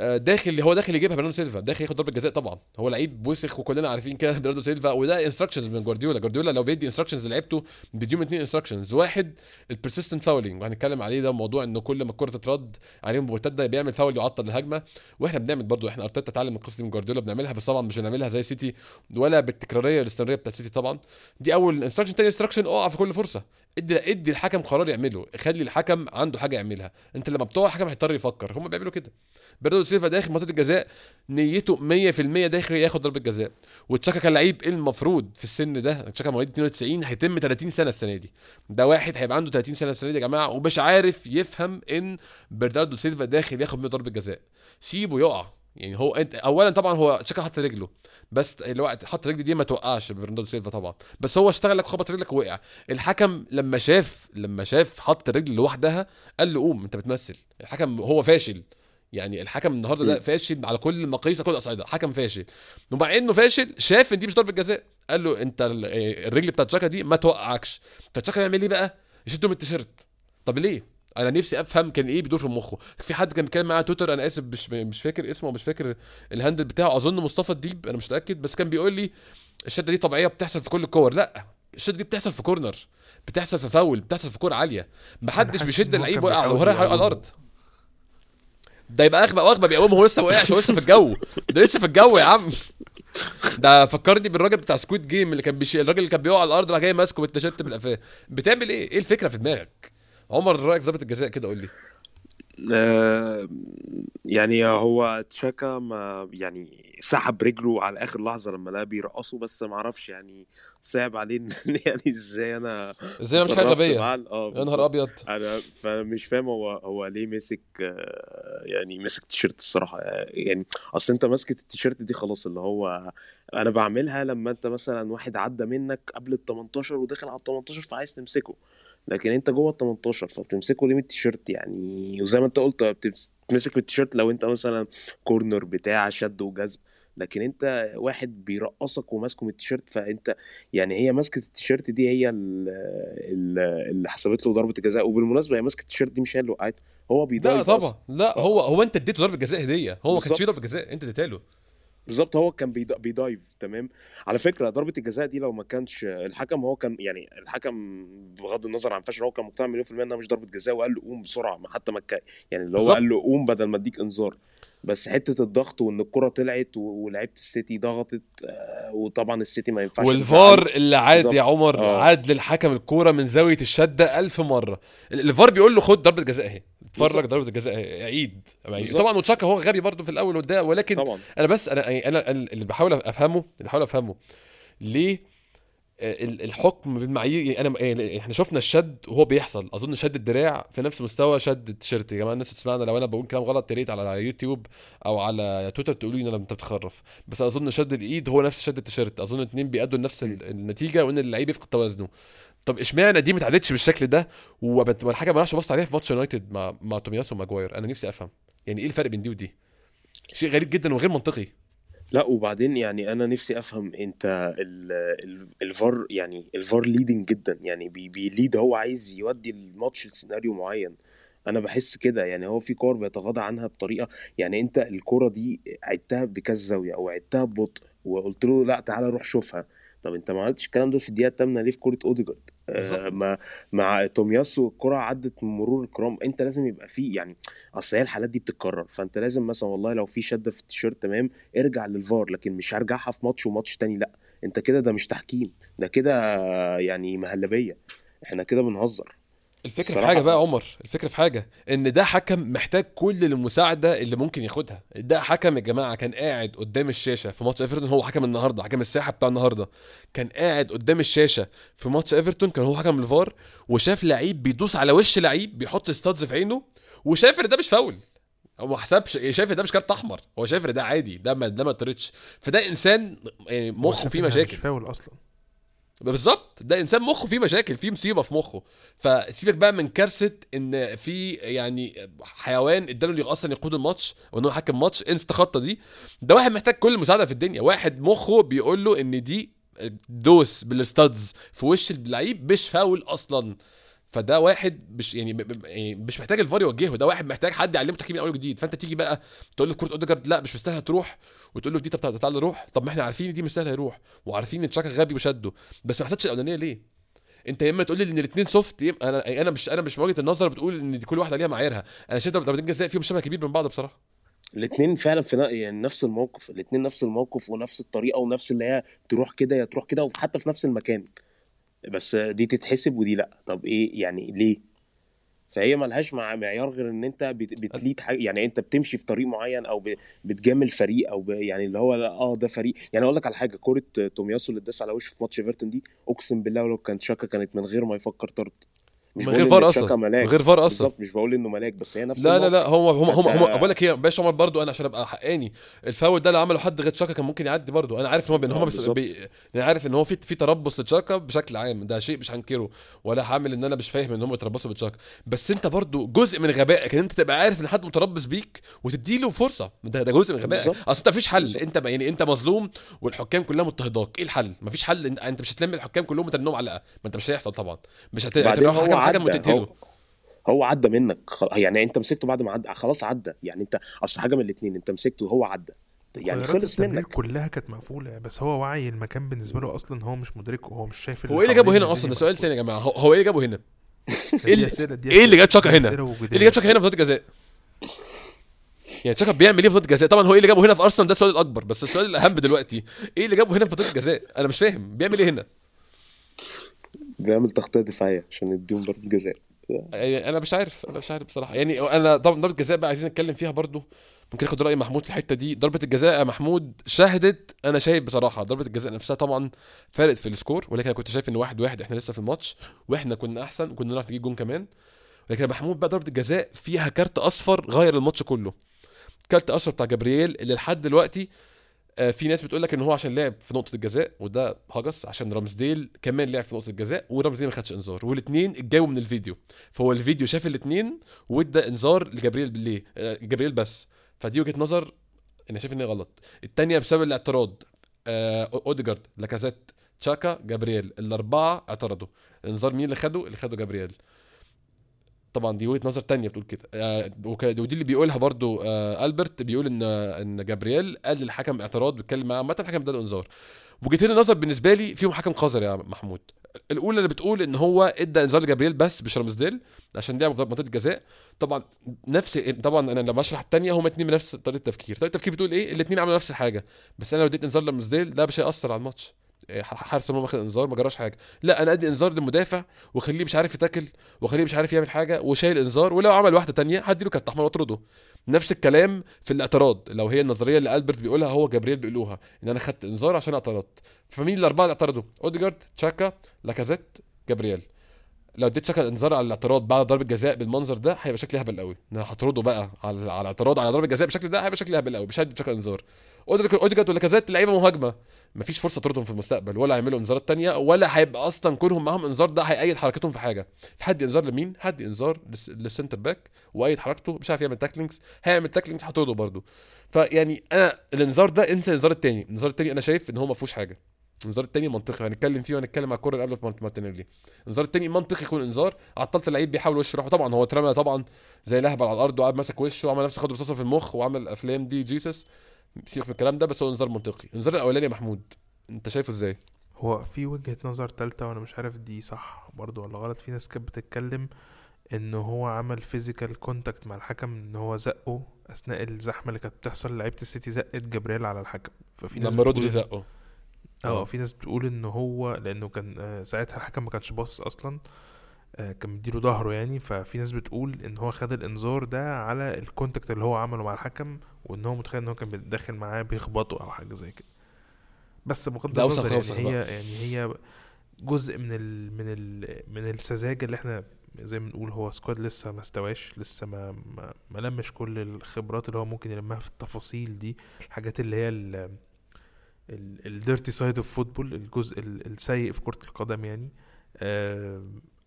داخل هو داخل يجيبها برناردو سيلفا. داخل ياخد ضربة جزاء طبعا. هو لعيب وسخ وكلنا عارفين كده برناردو سيلفا. وده instructions من جوارديولا. جوارديولا لو بيدي instructions لعيبته بيديهم اتنين instructions واحد ال persistent fouling وهنتكلم عليه ده موضوع إنه كل ما الكرة تترد عليهم مرتده بيعمل فاول يعطل الهجمة. وإحنا بنعمل برضو إحنا أرتيتا اتعلم القصة دي من جوارديولا بنعملها بس طبعا مش بنعملها زي سيتي ولا بالتكرارية والاستمراريه بتاعت سيتي طبعا. دي أول instruction تاني instruction أقع في كل فرصة. ادي ادي الحكم قرار يعمله. خلي الحكم عنده حاجة يعملها. انت لما بتقع الحكم هيضطر يفكر. هم بيعملوا كده. برناردو سيلفا داخل منطقة الجزاء نيته 100% داخل ياخد ضربة جزاء. وتشاكا لعيب المفروض في السن ده تشاكا مواليد 92 هيتم 30 سنة السنة دي. ده واحد هيبقى عنده 30 سنة السنة دي يا جماعة. ومش عارف يفهم إن برناردو سيلفا داخل ياخد منه ضربة جزاء. سيبه يقع. يعني هو انت اولا طبعا هو تشاكا حط رجله بس الوقت حط رجل دي ما توقعش برناردو سيلفا طبعا بس هو اشتغل لك وخبط رجلك ووقع. الحكم لما شاف لما شاف حط الرجل لوحدها قال له قوم أنت بتمثل. الحكم هو فاشل يعني الحكم النهارده ده. فاشل على كل المقاييس على كل الأصعدة حكم فاشل. ومع إنه فاشل شاف إن دي مش ضربة جزاء قال له أنت آه، الرجل بتاعت تشاكا دي ما توقعكش. فتشاكا يعمل إيه بقى؟ يشده من التيشيرت. طب ليه؟ أنا نفسي افهم كان إيه بيدور في مخه. في حد كان بيتكلم على تويتر أنا اسف مش مش فاكر اسمه ومش فاكر ال handle بتاعه. اظن مصطفى الديب أنا مش متأكد بس كان بيقول لي الشدة دي طبيعية بتحصل في كل الكور. لا الشدة دي بتحصل في corner بتحصل في فاول بتحصل في كوره عالية. محدش بيشد اللعيب وقع وهو رايح على. الأرض. ده يبقى أغبى وأغبى بيقومه هو لسه هو لسه في الجو. ده لسه في الجو يا عم. ده فكرني بالراجل بتاع Squid Game اللي كان بيشيل الراجل اللي كان بيقع على الأرض راح جاي ماسكه بالتيشيرت بالقفاه. بتعمل إيه؟ إيه الفكرة في دماغك؟ عمر رأيك في ضربة الجزاء كده؟ قول لي. آه، يعني هو تشاكا ما يعني سحب رجله على آخر لحظة لما لقى بيرقصه بس ما أعرفش يعني صعب عليه يعني إزاي أنا إزاي أنا مش حاجة غبية؟ معاه آه يا. نهار أبيض. أنا فمش فاهم هو هو ليه مسك آه، يعني مسك تيشيرت الصراحة. يعني أصل أنت ماسكه التيشيرت دي خلاص اللي هو أنا بعملها لما أنت مثلا واحد عدى منك قبل ال 18 وداخل على ال 18 فعايز تمسكه. لكن انت جوه ال 18 فبتمسكه ليه من التيشيرت يعني؟ وزي ما انت قلت بتمس- بتمسك التيشيرت لو انت مثلا corner بتاع شد وجذب لكن انت واحد بيرقصك وماسكه من التيشيرت فانت يعني هي ماسكة التيشيرت دي هي ال- ال- اللي حسبت له ضربة الجزاء وبالمناسبة هي ماسكة التيشيرت دي مش هي اللي وقعته هو لا بي dive طبعا. لا هو هو انت اديته ضربة جزاء هدية. هو ما كانش فيه. ضربة جزاء انت اديتها له. بالظبط هو كان بيدا- بي dive تمام على فكرة ضربة الجزاء دي لو ما كانش الحكم هو كان يعني الحكم بغض النظر عن فشل هو كان مقتنع مليون في المية إنها مش ضربة جزاء وقال له قوم بسرعة ما حتى ما يعني اللي هو بالظبط. قال له قوم بدل ما أديك إنذار بس حتة الضغط وإن الكرة طلعت ولعيبة السيتي ضغطت آه، وطبعا السيتي ما ينفعش والفار اللي عاد يا بالظبط. عمر آه. عاد للحكم الكورة من زاوية الشدة ألف مرة ال- الفار بيقول له خد ضربة جزاء أهي اتفرج. ضربة الجزاء اهي عيد. يعني. طبعا وتشاكا هو غبي برضه في الأول وده ولكن طبعا. أنا بس أنا يعني أنا اللي بحاول أفهمه اللي بحاول أفهمه ليه آه، ال- الحكم بالمعايير يعني أنا إحنا شفنا الشد وهو بيحصل. أظن شد الدراع في نفس مستوى شد التيشيرت. يا جماعة الناس بتسمعنا لو أنا بقول كلام غلط يا ريت على يوتيوب أو على تويتر تقولوا لي إن أنا انت بتخرف بس أظن شد الإيد هو نفس شد التيشيرت. أظن اتنين بيأدوا لنفس ال- النتيجة وإن اللعيب يفقد توازنه. طب اشمعنى دي ما اتعادتش بالشكل ده؟ والحاجة ما راحش بص عليها في ماتش يونايتد مع مع تومياسو وماجواير. أنا نفسي أفهم. يعني إيه الفرق بين دي ودي؟ شيء غريب جدا وغير منطقي. لا وبعدين يعني أنا نفسي أفهم أنت ال- ال- الفار يعني الفار leading جدا. يعني بي بي lead هو عايز يودي الماتش لسيناريو معين. أنا بحس كده. يعني هو في كور بيتغاضى عنها بطريقة. يعني أنت الكورة دي عدتها بكذا زاوية أو عدتها ببطء وقلت له لا تعالى روح شوفها. طب انت ما عملتش الكلام ده في الدقيقه الثامنه ليه في كوره أوديجارد؟ آه. مع مع تومياسو الكرة عدت مرور الكرام. انت لازم يبقى فيه يعني أصل هي الحالات دي بتتكرر فانت لازم مثلا والله لو في شدة في التيشيرت تمام ارجع للفار لكن مش هرجعها في ماتش وماتش تاني لا. انت كده ده مش تحكيم ده كده يعني مهلبية. إحنا كده بنهزر. الفكرة في حاجة بقى يا عمر الفكرة في حاجة إن ده حكم محتاج كل المساعدة اللي ممكن ياخدها. ده حكم يا جماعة كان قاعد قدام الشاشة في ماتش إيفرتون هو حكم النهارده حكم الساحة بتاع النهارده. كان قاعد قدام الشاشة في ماتش إيفرتون كان هو حكم الفار وشاف لعيب بيدوس على وش لعيب بيحط ستادز في عينه وشاف إن ده مش فاول. هو ما حسبش شايف إن ده مش كارت أحمر هو شايف إن ده عادي ده ما ده ما اتطردش. فده إنسان يعني مخه فيه مشاكل مش فاول أصلا. بالظبط. ده إنسان مخه فيه مشاكل فيه مصيبة في مخه. فسيبك بقى من كارثة إن في يعني حيوان اداله أصلا يقود الماتش وإن هو حكم ماتش إنسى تخطى دي. ده واحد محتاج كل المساعده في الدنيا. واحد مخه بيقول له إن دي دوس بال studs في وش اللعيب مش فاول أصلا. فده واحد مش يعني يعني مش محتاج الفار يوجهه ده واحد محتاج حد يعلمه تحكيم من اول وجديد. فأنت تيجي بقى تقول له كره أوديجارد لا مش مستاهله تروح. وتقول له دي طب تعالى روح طب ما إحنا عارفين دي مش مستاهله يروح وعارفين إن تشاكا غبي وشده. بس ما حسيتش الأولانية ليه؟ أنت يا إما تقول لي إن الاثنين soft أنا أنا مش أنا مش وجهه النظر بتقول إن دي كل واحدة ليها معاييرها. أنا شايف ضربتين جزاء فيهم شبه كبير من بعض بصراحة. الاثنين فعلا في يعني نفس الموقف الاثنين نفس الموقف ونفس الطريقة ونفس اللي هي تروح كده يا تروح كده وحتى في نفس المكان. بس دي تتحسب ودي لأ. طب إيه يعني ليه؟ فهي ملهاش مع معيار غير إن أنت بت- بتليد حاجة. يعني أنت بتمشي في طريق معين أو بتجامل فريق أو يعني اللي هو آه ده فريق. يعني أقول لك على حاجة كورة تومياسو اللي اتداس على وشه في ماتش إيفرتون دي أقسم بالله ولو كان شاكا كانت من غير ما يفكر طرد. مش من غير فار أصلا ملاك. من غير فار أصلا. بالظبط مش بقول إنه ملاك بس هي نفس لا لا لا الموقف. هم هم هم, بقول لك إيه باشا عمر برضو أنا عشان أبقى حقاني الفاول ده لو عمله حد غير تشاكا كان ممكن يعدي برضو. أنا عارف إن هو آه، هم بس بالظبط. بي... أنا عارف إن هو في في تربص لتشاكا بشكل عام ده شيء مش هنكره ولا هعمل إن أنا مش فاهم إن هم يتربصوا بتشاكا. بس أنت برضو جزء من غبائك إن أنت تبقى عارف إن حد متربص بيك وتدي له فرصة. ده, ده جزء من غبائك. أصل أنت مفيش حل. بالظبط. أنت يعني أنت مظلوم والحكام كلها مضطهداك. إيه الحل؟ مفيش حل. أنت, انت مش هتلم الحكام كلهم وترنهم علقة. ما أنت مش هيحصل طبعا. مش هت... بعدين هتروح هو عدى منك. يعني انت مسكته بعد ما عدى. خلاص عدى. يعني انت اصل حاجة من الاثنين انت مسكته وهو عدى. يعني خلص منك. كلها كانت مقفولة. بس هو وعي المكان بالنسبة له أصلا هو مش مدركه. هو مش شايف هو إيه اللي جابه هنا أصلا؟ ده سؤال. تاني يا جماعة. هو, هو إيه اللي جابه هنا؟ إيه اللي- جاب تشاكا هنا؟ إيه. اللي جاب تشاكا هنا في منطقه جزاء يعني تشاكا بيعمل إيه في منطقه جزاء طبعا هو إيه اللي جابه هنا في أرسنال؟ ده السؤال الأكبر. بس السؤال الأهم دلوقتي إيه اللي جابه هنا في منطقه جزاء أنا مش فاهم. بيعمل إيه هنا؟ بيعمل تغطية دفاعية عشان يديهم ضربة جزاء. يعني أنا مش عارف أنا مش عارف بصراحة. يعني أنا ضربة جزاء بقى عايزين نتكلم فيها برضو. ممكن آخد رأي محمود في الحتة دي. ضربة الجزاء يا محمود شهدت أنا شايف بصراحة ضربة الجزاء نفسها طبعا فرقت في ال score ولكن أنا كنت شايف إن واحد واحد إحنا لسه في الماتش وإحنا كنا أحسن وكنا نعرف نجيب جون كمان. لكن محمود بقى ضربة الجزاء فيها كارت أصفر غير الماتش كله. كارت أصفر بتاع جبريل اللي لحد دلوقتي في ناس بتقول لك إن هو عشان لعب في نقطة الجزاء وده هجص عشان رامزديل كمان لعب في نقطة الجزاء ورامزديل ما خدش إنذار. والاثنين اتجاوبوا من الفيديو. فهو الفيديو شاف الاثنين وادى إنذار لجبريل ليه؟ آه، جبريل بس. فدي وجهة نظر أنا شايف إن هي غلط. الثانية بسبب الاعتراض آه، أوديجارد لاكازيت تشاكا جابرييل الأربعة اعترضوا. إنذار مين اللي خده؟ اللي خده جابرييل طبعا دي وجهة نظر تانية بتقول كده. آه ودي اللي بيقولها برضو آه ألبرت بيقول إن إن جابرييل قال للحكم اعتراض بيتكلم معاه عامة الحكم اداله انذار وجهتين النظر بالنسبة لي فيهم حكم قذر يا محمود. الأولى اللي بتقول إن هو إدى إنذار لجابرييل بس مش رامزديل عشان لعب منطقة الجزاء. طبعا نفس طبعا أنا لما بشرح الثانية هما اتنين بنفس طريقة التفكير طريقة التفكير بتقول إيه؟ الاثنين عملوا نفس الحاجة. بس أنا لو اديت إنذار لرامزديل ده مش هيأثر على الماتش. إيه، حارس المرمى واخد انذار ما جراش حاجة. لا أنا أدي انذار للمدافع وأخليه مش عارف يتاكل وأخليه مش عارف يعمل حاجة وشايل انذار ولو عمل واحدة تانية هديله كارت أحمر وأطرده. نفس الكلام في الاعتراض لو هي النظرية اللي ألبرت بيقولها هو جابرييل بيقولوها إن أنا خدت انذار عشان اعترضت فمين الأربعة اللي اعترضوا؟ أوديجارد تشاكا لاكازيت جابرييل. لو اديت تشاكا انذار على الاعتراض بعد ضربة جزاء بالمنظر ده هيبقى شكلي هبل قوي. أنا هطرده بقى على على الاعتراض على ضربة جزاء بالشكل ده هيبقى شكلي هبل قوي مش هدي تشاكا انذار. اوديجارد اوديجارد ولاكازيت لعيبه مهاجمة؟ مفيش فرصة تطردهم في المستقبل ولا هيعملوا انذارات تانية ولا هيبقى أصلا كونهم معاهم انذار ده هيقيد حركتهم في حاجة. حد انذار لمين؟ هدي انذار للس- لل centre back وأقيد حركته مش عارف يعمل tacklings هيعمل tacklings هطرده برده فيعني أنا الانذار ده انسى الانذار التاني. الانذار التاني أنا شايف إن هو ما فيهوش حاجة. الانذار التاني منطقي هنتكلم فيه وهنتكلم على الكوره اللي قبل مارت- مارتينيلي. الانذار التاني منطقي يكون انذار عطلت اللعيب بيحاول وشه يروح. طبعا هو اترمى طبعا زي الاهبل على الأرض وقعد ماسك وشه وعمل نفسه خد رصاصه في المخ وعمل الافلام دي Jesus. سيبك من الكلام ده بس هو انذار منطقي. الانذار الأولاني يا محمود انت شايفه إزاي؟ هو في وجهة نظر تالتة وأنا مش عارف دي صح برضو ولا غلط. في ناس كانت بتتكلم إن هو عمل physical contact مع الحكم إن هو زقه أثناء الزحمة اللي كانت بتحصل. لعيبة السيتي زقت جابرييل على الحكم ففي ناس لما رودري زقه. آه آه. في ناس بتقول إن هو لأنه كان آه، ساعتها الحكم ما كانش باصص أصلا آه، كان مديله ظهره يعني ففي ناس بتقول إن هو خد الإنذار ده على ال contact اللي هو عمله مع الحكم وإن هو متخيل إن هو كان داخل معاه بيخبطه أو حاجة زي كده بس بغض النظر يعني هي يعني هي جزء من ال من ال من السذاجة اللي إحنا زي ما بنقول هو squad لسه ما استواش لسه ما ما, ما لمش كل الخبرات اللي هو ممكن يلمها في التفاصيل دي الحاجات اللي هي ال dirty side of football الجزء ال- السيء في كرة القدم يعني.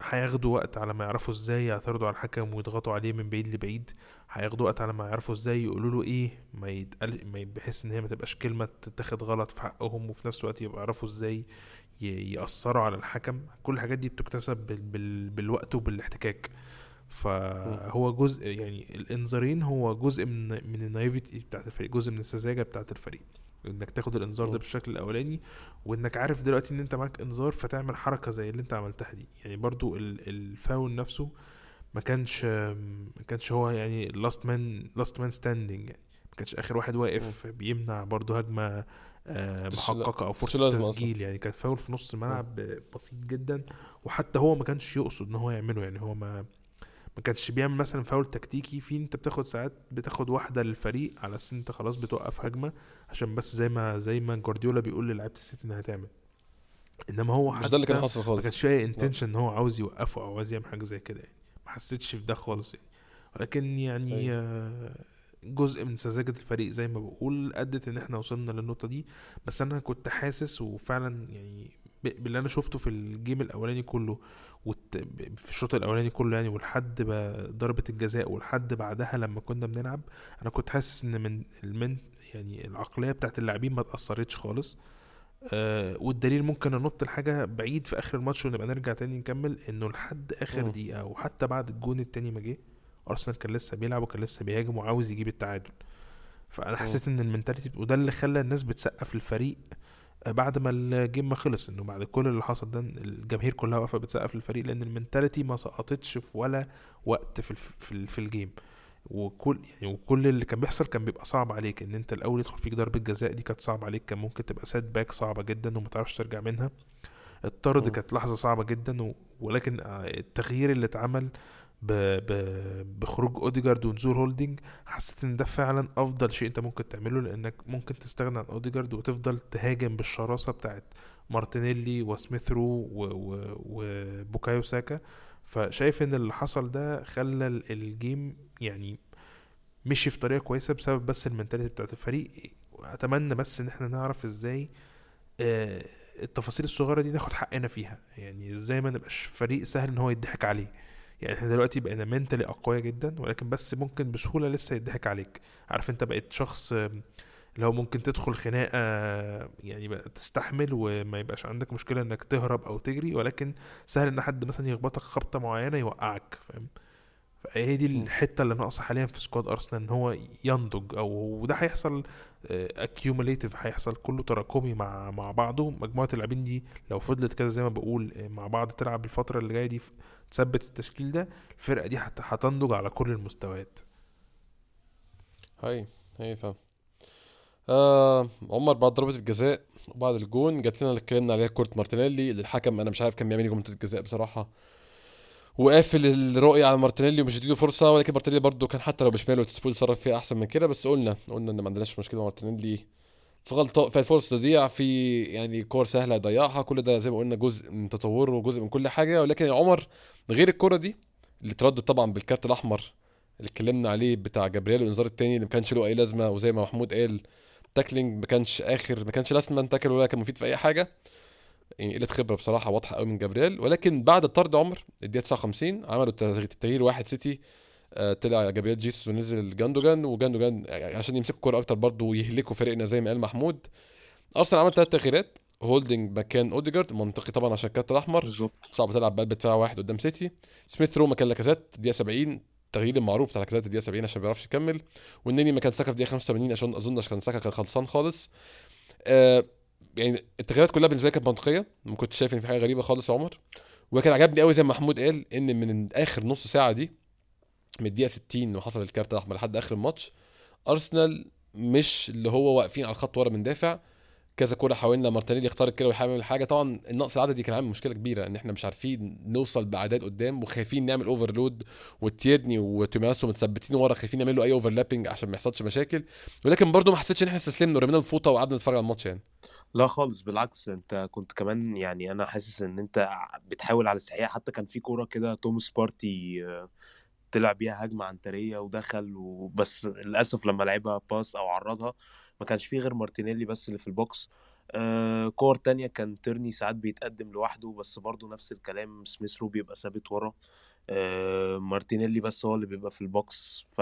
هياخدوا وقت على ما يعرفوا إزاي يعترضوا على الحكم ويضغطوا عليه من بعيد لبعيد. هياخدوا وقت على ما يعرفوا إزاي يقولوا له إيه ما يتقل ما بحيث إن هي ما تبقاش كلمة تتاخد غلط في حقهم وفي نفس الوقت يبقى يعرفوا إزاي ي- يأثروا على الحكم. كل الحاجات دي بتكتسب بال بالوقت وبالاحتكاك. فهو جزء يعني الإنذارين هو جزء من من ال naivety بتاعت الفريق جزء من السذاجة بتاعت الفريق. انك تاخد الانذار ده. بالشكل الاولاني وانك عارف دلوقتي ان انت معاك انذار فتعمل حركة زي اللي انت عملتها دي. يعني برضو ال- الفاول نفسه ما كانش ما كانش هو يعني last man last man standing يعني. ما كانش آخر واحد واقف بيمنع برضو هجمة آه، محققة أو فرصة. تسجيل. يعني كان فاول في نص الملعب بسيط جدا وحتى هو ما كانش يقصد إن هو يعمله. يعني هو ما ما كانش بيعمل مثلا فاول تكتيكي في أنت بتاخد ساعات بتاخد واحدة للفريق على أساس أنت خلاص بتوقف هجمة عشان بس زي ما زي ما جوارديولا بيقول للعيبة السيتي إنها تعمل. إنما هو مش حتى ده اللي كان حاصل ما خالص. كانش فيها انتنشن إن هو عاوز يوقفه أو عاوز يعمل حاجة زي كده يعني. ما حسيتش في ده خالص يعني. ولكن يعني أيوة. آه، جزء من سذاجة الفريق زي ما بقول أدت إن إحنا وصلنا للنقطة دي. بس أنا كنت حاسس وفعلا يعني باللي أنا شفته في الجيم الأولاني كله في الشوط الأولاني كله يعني ولحد ضربة الجزاء ولحد بعدها لما كنا بنلعب أنا كنت حاسس إن من المن يعني العقلية بتاعت اللاعبين ما اتأثرتش خالص. آه والدليل ممكن ننط الحاجة بعيد في آخر الماتش ونبقى نرجع تاني نكمل إنه لحد آخر مم. دقيقة وحتى بعد الجون التاني ما جه أرسنال كان لسه بيلعب وكان لسه بيهاجم وعاوز يجيب التعادل. فأنا حسيت إن ال mentality وده اللي خلى الناس بتسقف للفريق آه، بعد ما ال game ما خلص إنه بعد كل اللي حصل ده الجماهير كلها واقفة بتسقف للفريق لأن ال mentality ما سقطتش في ولا وقت في في, في ال game وكل يعني وكل اللي كان بيحصل كان بيبقى صعب عليك إن أنت الأول يدخل فيك ضربة جزاء دي كانت صعبة عليك كان ممكن تبقى setback صعبة جدا وما تعرفش ترجع منها الطرد. كانت لحظة صعبة جدا و... ولكن آه، التغيير اللي اتعمل ب... ب... بخروج أوديجارد ونزول هولدنج حسيت إن ده فعلا أفضل شيء أنت ممكن تعمله لأنك ممكن تستغنى عن أوديجارد وتفضل تهاجم بالشراسة بتاعت مارتينيلي وسميث رو و... و... وبوكايو ساكا. فشايف إن اللي حصل ده خلى ال- الجيم يعني مشي في طريقة كويسة بسبب بس ال mentality بتاعت الفريق. أتمنى بس إن إحنا نعرف إزاي آه، التفاصيل الصغيرة دي ناخد حقنا فيها. يعني إزاي ما نبقاش فريق سهل إن هو يضحك عليه. يعني إحنا دلوقتي بقينا mentally أقوياء جدا ولكن بس ممكن بسهولة لسه يضحك عليك. عارف انت بقيت شخص اللي هو ممكن تدخل خناقة يعني تبقى تستحمل وما يبقاش عندك مشكلة إنك تهرب أو تجري ولكن سهل إن حد مثلا يخبطك خبطة معينة يوقعك فاهم؟ هي دي الحتة اللي ناقصة حاليا في squad أرسنال إن هو ينضج أو وده هيحصل accumulative هيحصل كله تراكمي مع مع بعضه. مجموعة اللاعبين دي لو فضلت كده زي ما بقول آه، مع بعض تلعب الفترة اللي جاية دي تثبت التشكيل ده الفرقة دي هت- هتنضج على كل المستويات. هايل هايل فاهم آه عمر بعد ضربة الجزاء وبعد الجون جات لنا اللي اتكلمنا عليها كورة مارتينيلي اللي الحكم أنا مش عارف كان بيعمل إيه جوه منطقة الجزاء بصراحة. وقافل الرؤية على مارتينيلي ومش اديله فرصة ولكن مارتينيلي برضو كان حتى لو بشماله المفروض يتصرف فيها أحسن من كده بس قلنا قلنا إن ما عندناش مشكلة مع مارتينيلي في غلطة في فرص تضيع في يعني كور سهلة يضيعها كل ده زي ما قلنا جزء من تطوره وجزء من كل حاجة ولكن يا عمر غير الكرة دي اللي اتردد طبعا بال card الأحمر اللي اتكلمنا عليه بتاع جابرييل والانذار التاني اللي ما كانش له أي لازمة وزي ما محمود قال tackling ما كانش آخر ما كانش last man tackle ولا كان مفيد في أي حاجة. يعني قلة خبرة بصراحة واضحة قوي من جابرييل. ولكن بعد الطرد عمر الدقيقة 59 عملوا التغيير واحد سيتي آه، طلع جابرييل جيسوس ونزل جوندوجان وجوندوجان عشان يمسكوا الكورة أكتر برضه ويهلكوا فريقنا زي ما قال محمود. أرسنال عمل ثلاث تغييرات هولدنج مكان أوديجارد منطقي طبعا عشان ال card الأحمر بالظبط. صعب تلعب بقلب دفاع واحد قدام سيتي. سميث رو مكان لاكازيت الدقيقه 70 التغيير المعروف بتاع لاكازيت الدقيقه 70 عشان ما بيعرفش يكمل. والنني مكان ساكا في الدقيقه 85 عشان أظن عشان ساكا كان خلصان خالص. آه يعني التغييرات كلها بالنسبة لي كانت منطقية ما كنتش شايف إن في حاجة غريبة خالص يا عمر. وكان عجبني قوي زي ما محمود قال إن من آخر نص ساعة دي من الدقيقة 60 وحصل ال card الأحمر لحد آخر الماتش أرسنال مش اللي هو واقفين على الخط ورا بندافع كذا كوره حاولنا مارتينيلي يخترق كده ويحاول حاجة. طبعا النقص العددي كان عامل مشكلة كبيرة إن إحنا مش عارفين نوصل بأعداد قدام وخايفين نعمل overload وتيرني وتومياسو متثبتين ورا خايفين نعمل له أي overlapping عشان ما يحصلش مشاكل. ولكن برضه ما حسيتش إن إحنا استسلمنا ورمينا الفوطة وقعدنا نتفرج على الماتش يعني. لا خالص بالعكس أنت كنت كمان يعني أنا حاسس إن أنت بتحاول على استحياء حتى كان في كورة كده توماس بارتي طلع بيها هجمة عنترية ودخل وبس للأسف لما لعبها pass أو عرضها ما كانش فيه غير مارتينيلي بس اللي في ال box. آه كور تانية كان تيرني ساعات بيتقدم لوحده بس برضه نفس الكلام سميث رو بيبقى ثابت ورا. آه مارتينيلي بس هو اللي بيبقى في ال box. ف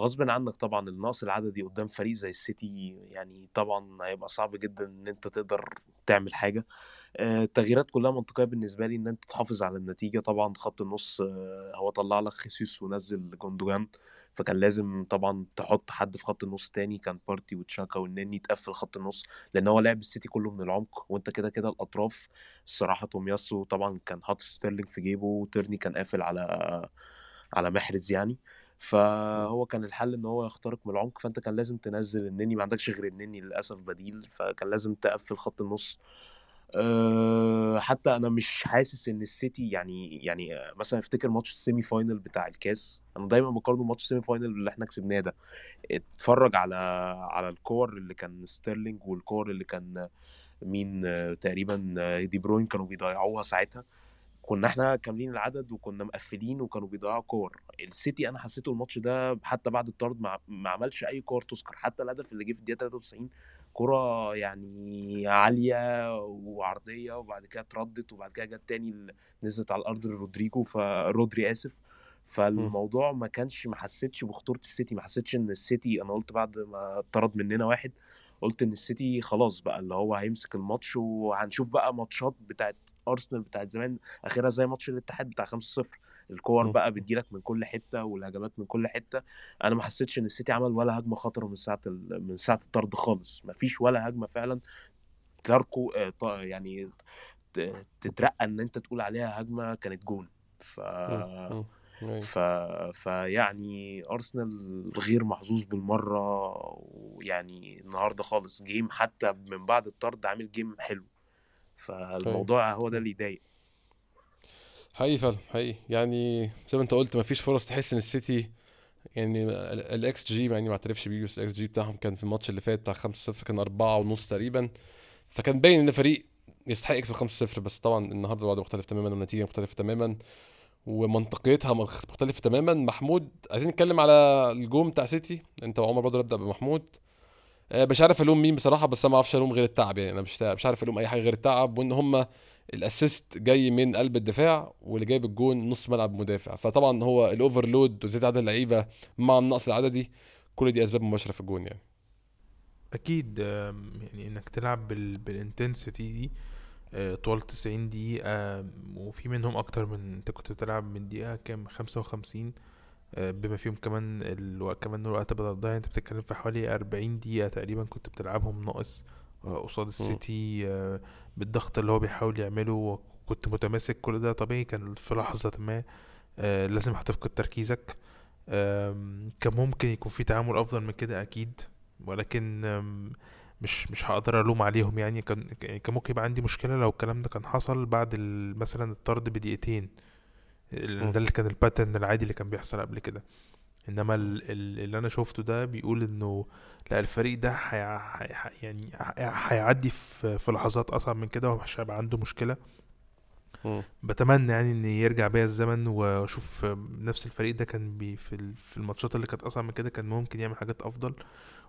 غصب عنك طبعا النقص العددي قدام فريق زي السيتي يعني طبعا هيبقى صعب جدا إن أنت تقدر تعمل حاجة. آه، التغييرات كلها منطقية بالنسبة لي إن أنت تحافظ على النتيجة. طبعا خط النص آه، هو طلع لك خيسوس ونزل جوندوجان فكان لازم طبعا تحط حد في خط النص تاني كان بارتي وتشاكا والنني تقفل خط النص لأن هو لعب السيتي كله من العمق وأنت كده كده الأطراف. الصراحة تومياسو طبعا كان حاطط ستيرلينج في جيبه وتيرني كان قافل على على محرز يعني. فهو كان الحل إن هو يخترق من العمق فأنت كان لازم تنزل النني ما عندكش غير النني للأسف بديل فكان لازم تقفل خط النص. حتى أنا مش حاسس إن السيتي يعني يعني مثلا أفتكر ماتش semi-final بتاع الكاس أنا دايما بقارنه ماتش semi-final اللي إحنا كسبناه ده. اتفرج على على الكور اللي كان ستيرلينج والكور اللي كان مين تقريبا دي بروين كانوا بيضيعوها ساعتها. كنا إحنا كاملين العدد وكنا مقفلين وكانوا بيضيعوا كور. السيتي أنا حسيته الماتش ده حتى بعد الطرد ما, ما عملش أي كور تذكر. حتى الهدف اللي جه في الدقيقة 93 كرة يعني عالية وعرضية وبعد كده اتردت وبعد كده جت تاني نزلت على الأرض لرودريجو فرودري آسف. فالموضوع ما كانش ما حسيتش بخطورة السيتي ما حسيتش إن السيتي أنا قلت بعد ما اتطرد مننا واحد قلت إن السيتي خلاص بقى اللي هو هيمسك الماتش وهنشوف بقى ماتشات بتاعت أرسنال بتاعت زمان اخرها زي ماتش الاتحاد بتاع 5-0 الكور. بقى بتجيلك من كل حتة والهجمات من كل حتة أنا ما حسيتش إن السيتي عمل ولا هجمة خطرة من ساعة. من ساعة الطرد خالص ما فيش ولا هجمة فعلا تذكر آه، يعني ترتقي إن أنت تقول عليها هجمة كانت جون ف. أيوة. ف... فيعني أرسنال غير محظوظ بالمرة ويعني النهارده خالص game حتى من بعد الطرد عامل game حلو فالموضوع هو ده اللي يضايق. حقيقي فعلا حقيقي. يعني زي ما انت قلت مفيش فرص تحس إن السيتي يعني الاكس جي يعني ما اعترفش بيه بس الاكس جي بتاعهم كان في الماتش اللي فات بتاع 5-0 كان 4 ونص تقريبا. فكان باين إن فريق يستحق يكسب 5-0 بس طبعا النهارده الوضع مختلف تماما والنتيجة مختلفة تماما ومنطقيتها مخ- مختلفة تماما. محمود عايزين نتكلم على الجون بتاع سيتي. أنت وعمر برضه نبدا بمحمود. مش عارف الوم مين بصراحة بس أنا ما أعرفش ألوم غير التعب يعني. أنا مش مش عارف ألوم أي حاجة غير التعب وإن هم الأسيست جاي من قلب الدفاع واللي جايب الجون نص ملعب مدافع. فطبعا هو الأوفرلود وزيادة عدد اللعيبة مع النقص العددي كل دي أسباب مباشرة في الجون يعني. أكيد يعني إنك تلعب بال... بال intensity دي آه، طوال 90 دقيقة وفي منهم أكتر من أنت كنت بتلعب من دقيقة كام؟ خمسة وخمسين. آه، بما فيهم كمان الوقت كمان الوقت بدل ضايع أنت بتتكلم في حوالي أربعين دقيقة تقريبا كنت بتلعبهم ناقص آه، قصاد السيتي بالضغط اللي هو بيحاول يعمله. وكنت متماسك كل ده. طبيعي كان في لحظة ما لازم هتفقد تركيزك. كان ممكن يكون في تعامل أفضل من كده أكيد. ولكن مش مش هقدر ألوم عليهم يعني. كان كان ممكن يبقى عندي مشكلة لو الكلام ده كان حصل بعد مثلا الطرد بدقيقتين. ده اللي كان الباترن العادي اللي كان بيحصل قبل كده. إنما اللي أنا شفته ده بيقول إنه لا الفريق ده حي... حي... يعني هيعدي في... في لحظات أصعب من كده ومش هيبقى عنده مشكلة. بتمنى يعني إن يرجع بيا الزمن وأشوف نفس الفريق ده كان بي في في الماتشات اللي كانت أصعب من كده كان ممكن يعمل حاجات أفضل.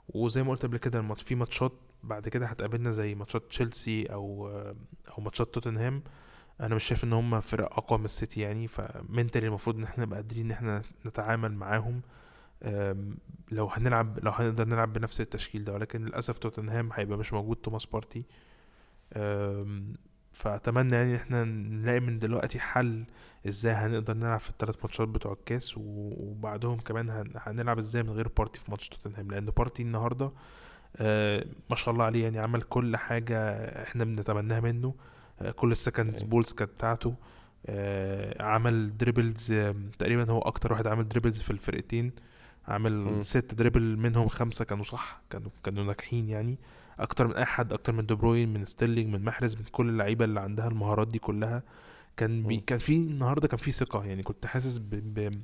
وزي ما قلت قبل كده الماتش في ماتشات بعد كده هتقابلنا زي ماتشات تشيلسي أو أو ماتشات توتنهام. أنا مش شايف إن هم فرق أقوى من السيتي يعني ف mentally المفروض إن إحنا نبقى قادرين إن إحنا نتعامل معاهم. لو هنلعب لو هنقدر نلعب بنفس التشكيل ده ولكن للأسف توتنهام هيبقى مش موجود توماس بارتي. فأتمنى يعني إحنا نلاقي من دلوقتي حل إزاي هنقدر نلعب في الثلاث ماتشات بتوع الكاس وبعدهم كمان هنلعب إزاي من غير بارتي في ماتش توتنهام. لأن بارتي النهارده آه ما شاء الله عليه يعني عمل كل حاجة إحنا بنتمناها منه. كل ال second balls كانت بتاعته. آه عمل dribbles آه تقريبا هو أكتر واحد عمل dribbles في الفرقتين. عمل م. ست dribble منهم خمسة كانوا صح كانوا كانوا ناجحين يعني. أكتر من أي حد أكتر من دي بروين من ستيرلينج من محرز من كل اللعيبة اللي عندها المهارات دي كلها. كان بي كان في النهارده كان في ثقة يعني. كنت حاسس ب ب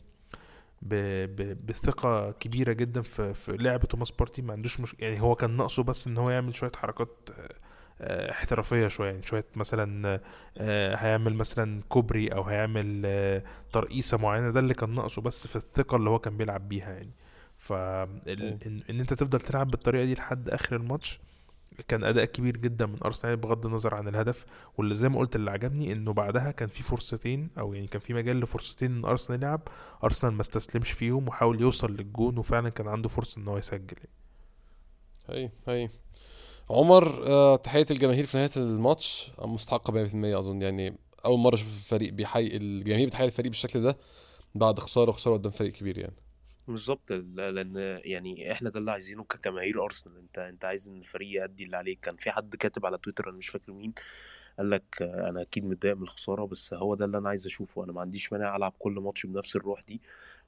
ب ب بثقة كبيرة جدا في في لعب توماس بارتي. ما عندوش مش يعني هو كان ناقصه بس إن هو يعمل شوية حركات آه، احترافية شوية يعني شوية مثلا آه، هيعمل مثلا كوبري أو هيعمل آه، ترقيصة معينة ده اللي كان ناقصه بس في الثقة اللي هو كان بيلعب بيها يعني. ف إن أنت تفضل تلعب بالطريقة دي لحد آخر الماتش كان أداء كبير جدا من أرسنال بغض النظر عن الهدف. واللي زي ما قلت اللي عجبني إنه بعدها كان في فرصتين أو يعني كان في مجال لفرصتين إن أرسنال يلعب. أرسنال ما استسلمش فيهم وحاول يوصل للجون وفعلا كان عنده فرصة إن هو يسجل هي هي عمر آه تحية الجماهير في نهاية الماتش. مستحقه 100% أظن. يعني أول مرة أشوف الفريق بيحيي الجماهير بتحيي الفريق بالشكل ده بعد خسارة خساره قدام فريق كبير يعني. بالظبط. لأن يعني إحنا ده اللي عايزينه كجماهير أرسنال. أنت أنت عايز إن الفريق يأدي اللي عليه كان في حد كاتب على تويتر أنا مش فاكر مين قال لك أنا أكيد متضايق من الخسارة بس هو ده اللي أنا عايز أشوفه. أنا ما عنديش مانع ألعب كل ماتش بنفس الروح دي.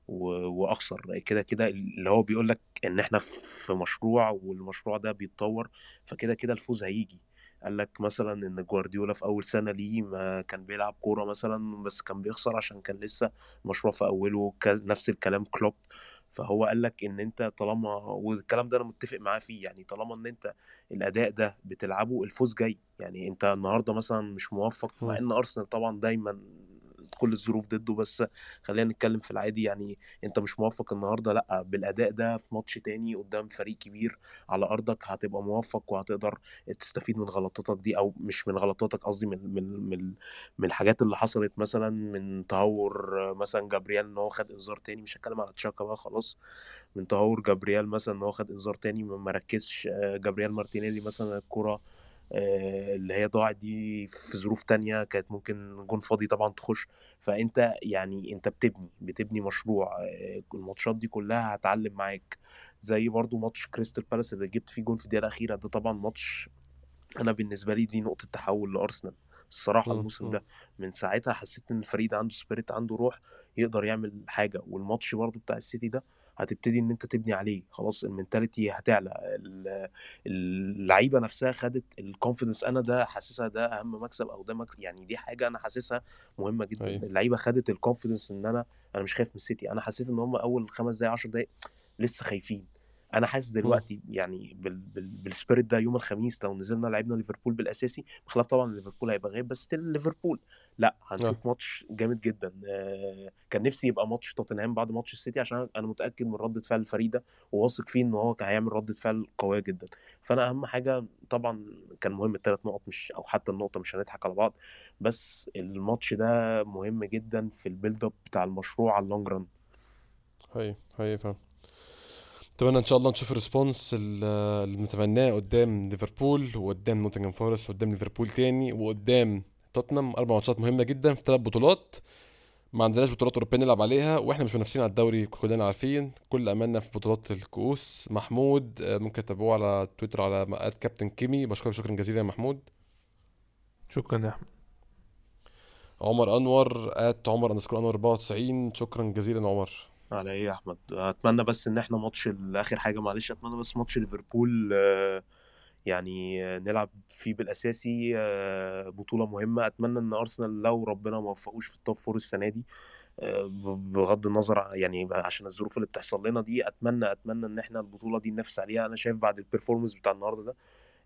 وأخسر. كده كده اللي هو بيقول لك إن إحنا في مشروع والمشروع ده بيتطور فكده كده الفوز هيجي. قال لك مثلا إن جوارديولا في أول سنة ليه ما كان بيلعب كورة مثلا بس كان بيخسر عشان كان لسه مشروع في أوله نفس الكلام كلوب. فهو قال لك إن أنت طالما والكلام ده أنا متفق معاه فيه يعني طالما إن أنت الأداء ده بتلعبه الفوز جاي. يعني أنت النهارده مثلا مش موفق مع إن أرسنال طبعا دايما كل الظروف ضده بس خلينا نتكلم في العادي. يعني أنت مش موفق النهارده لأ بالأداء ده في ماتش تاني قدام فريق كبير على أرضك هتبقى موفق وهتقدر تستفيد من غلطاتك دي أو مش من غلطاتك قصدي من من من من الحاجات اللي حصلت مثلا من تهور مثلا جابرييل إن هو خد إنذار تاني. مش هتكلم على تشاكا بقى خلاص. من تهور جابرييل مثلا إن هو خد إنذار تاني ما ركزش جابرييل مارتينيلي مثلا الكرة آه، اللي هي ضاعت دي في ظروف تانية كانت ممكن جون فاضي طبعا تخش. فأنت يعني أنت بتبني بتبني مشروع آه، الماتشات دي كلها هتعلم معاك. زي برضو ماتش كريستال بالاس اللي جبت فيه جون في الدقيقة الأخيرة ده طبعا ماتش أنا بالنسبة لي دي نقطة تحول لأرسنال. الصراحة الموسم ده من ساعتها حسيت إن الفريق ده عنده spirit عنده روح يقدر يعمل حاجة. والماتش برضو بتاع السيتي ده هتبتدي إن أنت تبني عليه. خلاص ال mentality هتعلى. اللعيبة نفسها خدت ال confidence أنا ده حاسسها ده أهم مكسب أو ده مكسب يعني دي حاجة أنا حاسسها مهمة جدا. أيه. اللعيبة خدت ال confidence إن أنا أنا مش خايف من السيتي أنا حسيت إن هم أول خمس دقايق 10 دقايق لسه خايفين. أنا حاسس دلوقتي يعني بال بال بال spirit ده يوم الخميس لو نزلنا لعبنا ليفربول بالأساسي بخلاف طبعا ليفربول هيبقى غايب بس still ليفربول. لأ هنشوف ماتش جامد جدا. آه كان نفسي يبقى ماتش توتنهام بعد ماتش السيتي عشان أنا متأكد من ردة فعل الفريق ده وواثق فيه إن هو هيعمل ردة فعل قوية جدا. فأنا أهم حاجة طبعا كان مهم الثلاث نقط مش أو حتى النقطة مش هنضحك على بعض بس الماتش ده مهم جدا في ال build-up بتاع المشروع على ال long run هي هي فاهم أتمنى إن شاء الله نشوف ال response ال- اللي بنتمناه قدام ليفربول وقدام نوتنجهام فورست وقدام ليفربول تاني وقدام توتنهام. أربع ماتشات مهمة جدا في ثلاث بطولات. ما عندناش بطولات أوروبية نلعب عليها وإحنا مش منافسين على الدوري كلنا عارفين. كل أملنا في بطولات الكؤوس. محمود آه، ممكن تتابعوه على تويتر على مقات كابتن كيمي بشكرك شكرا جزيلا يا محمود. شكرا يا أحمد. عمر أنور at عمر underscore أنور 94 شكرا جزيلا عمر. على إيه يا أحمد؟ أتمنى بس إن إحنا ماتش آخر حاجة معلش أتمنى بس ماتش ليفربول آه، يعني آه، نلعب فيه بالأساسي آه، بطولة مهمة. أتمنى إن أرسنال لو ربنا ما وفقوش في ال top four السنة دي بغض النظر يعني عشان الظروف اللي بتحصل لنا دي أتمنى أتمنى إن إحنا البطولة دي ننافس عليها. أنا شايف بعد ال performance بتاع النهارده ده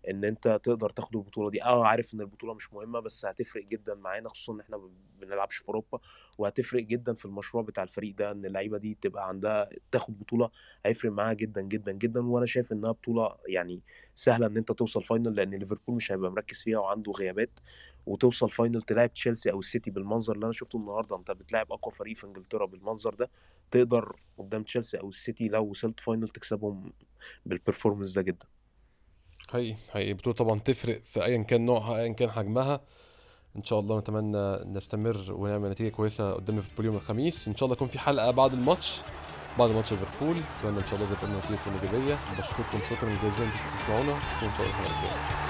إن أنت تقدر تاخد البطولة دي. آه عارف إن البطولة مش مهمة بس هتفرق جدا معانا خصوصا إن إحنا ب- بنلعبش في أوروبا وهتفرق جدا في المشروع بتاع الفريق ده إن اللعيبة دي تبقى عندها تاخد بطولة هيفرق معاها جدا جدا جدا. وأنا شايف إنها بطولة يعني سهلة إن أنت توصل final لأن ليفربول مش هيبقى مركز فيها وعنده غيابات. وتوصل final تلاعب تشيلسي أو السيتي بالمنظر اللي أنا شفته النهارده. أنت بتلاعب أقوى فريق في إنجلترا بالمنظر ده. تقدر قدام تشيلسي أو السيتي لو وصلت final تكسبهم بالبرفورمانس ده جدا. حقيقي حقيقي. البطولة طبعا تفرق في ايا كان نوعها ايا كان حجمها. إن شاء الله نتمنى نستمر ونعمل نتيجة كويسة قدام ليفربول يوم الخميس. إن شاء الله يكون في حلقة بعد الماتش بعد ماتش ليفربول. أتمنى إن شاء الله قلنا نتيجة تكون ايجابية بشكركم شكرا جزيلا أنتوا بتسمعونا. وان شاء الله الحلقة الجاية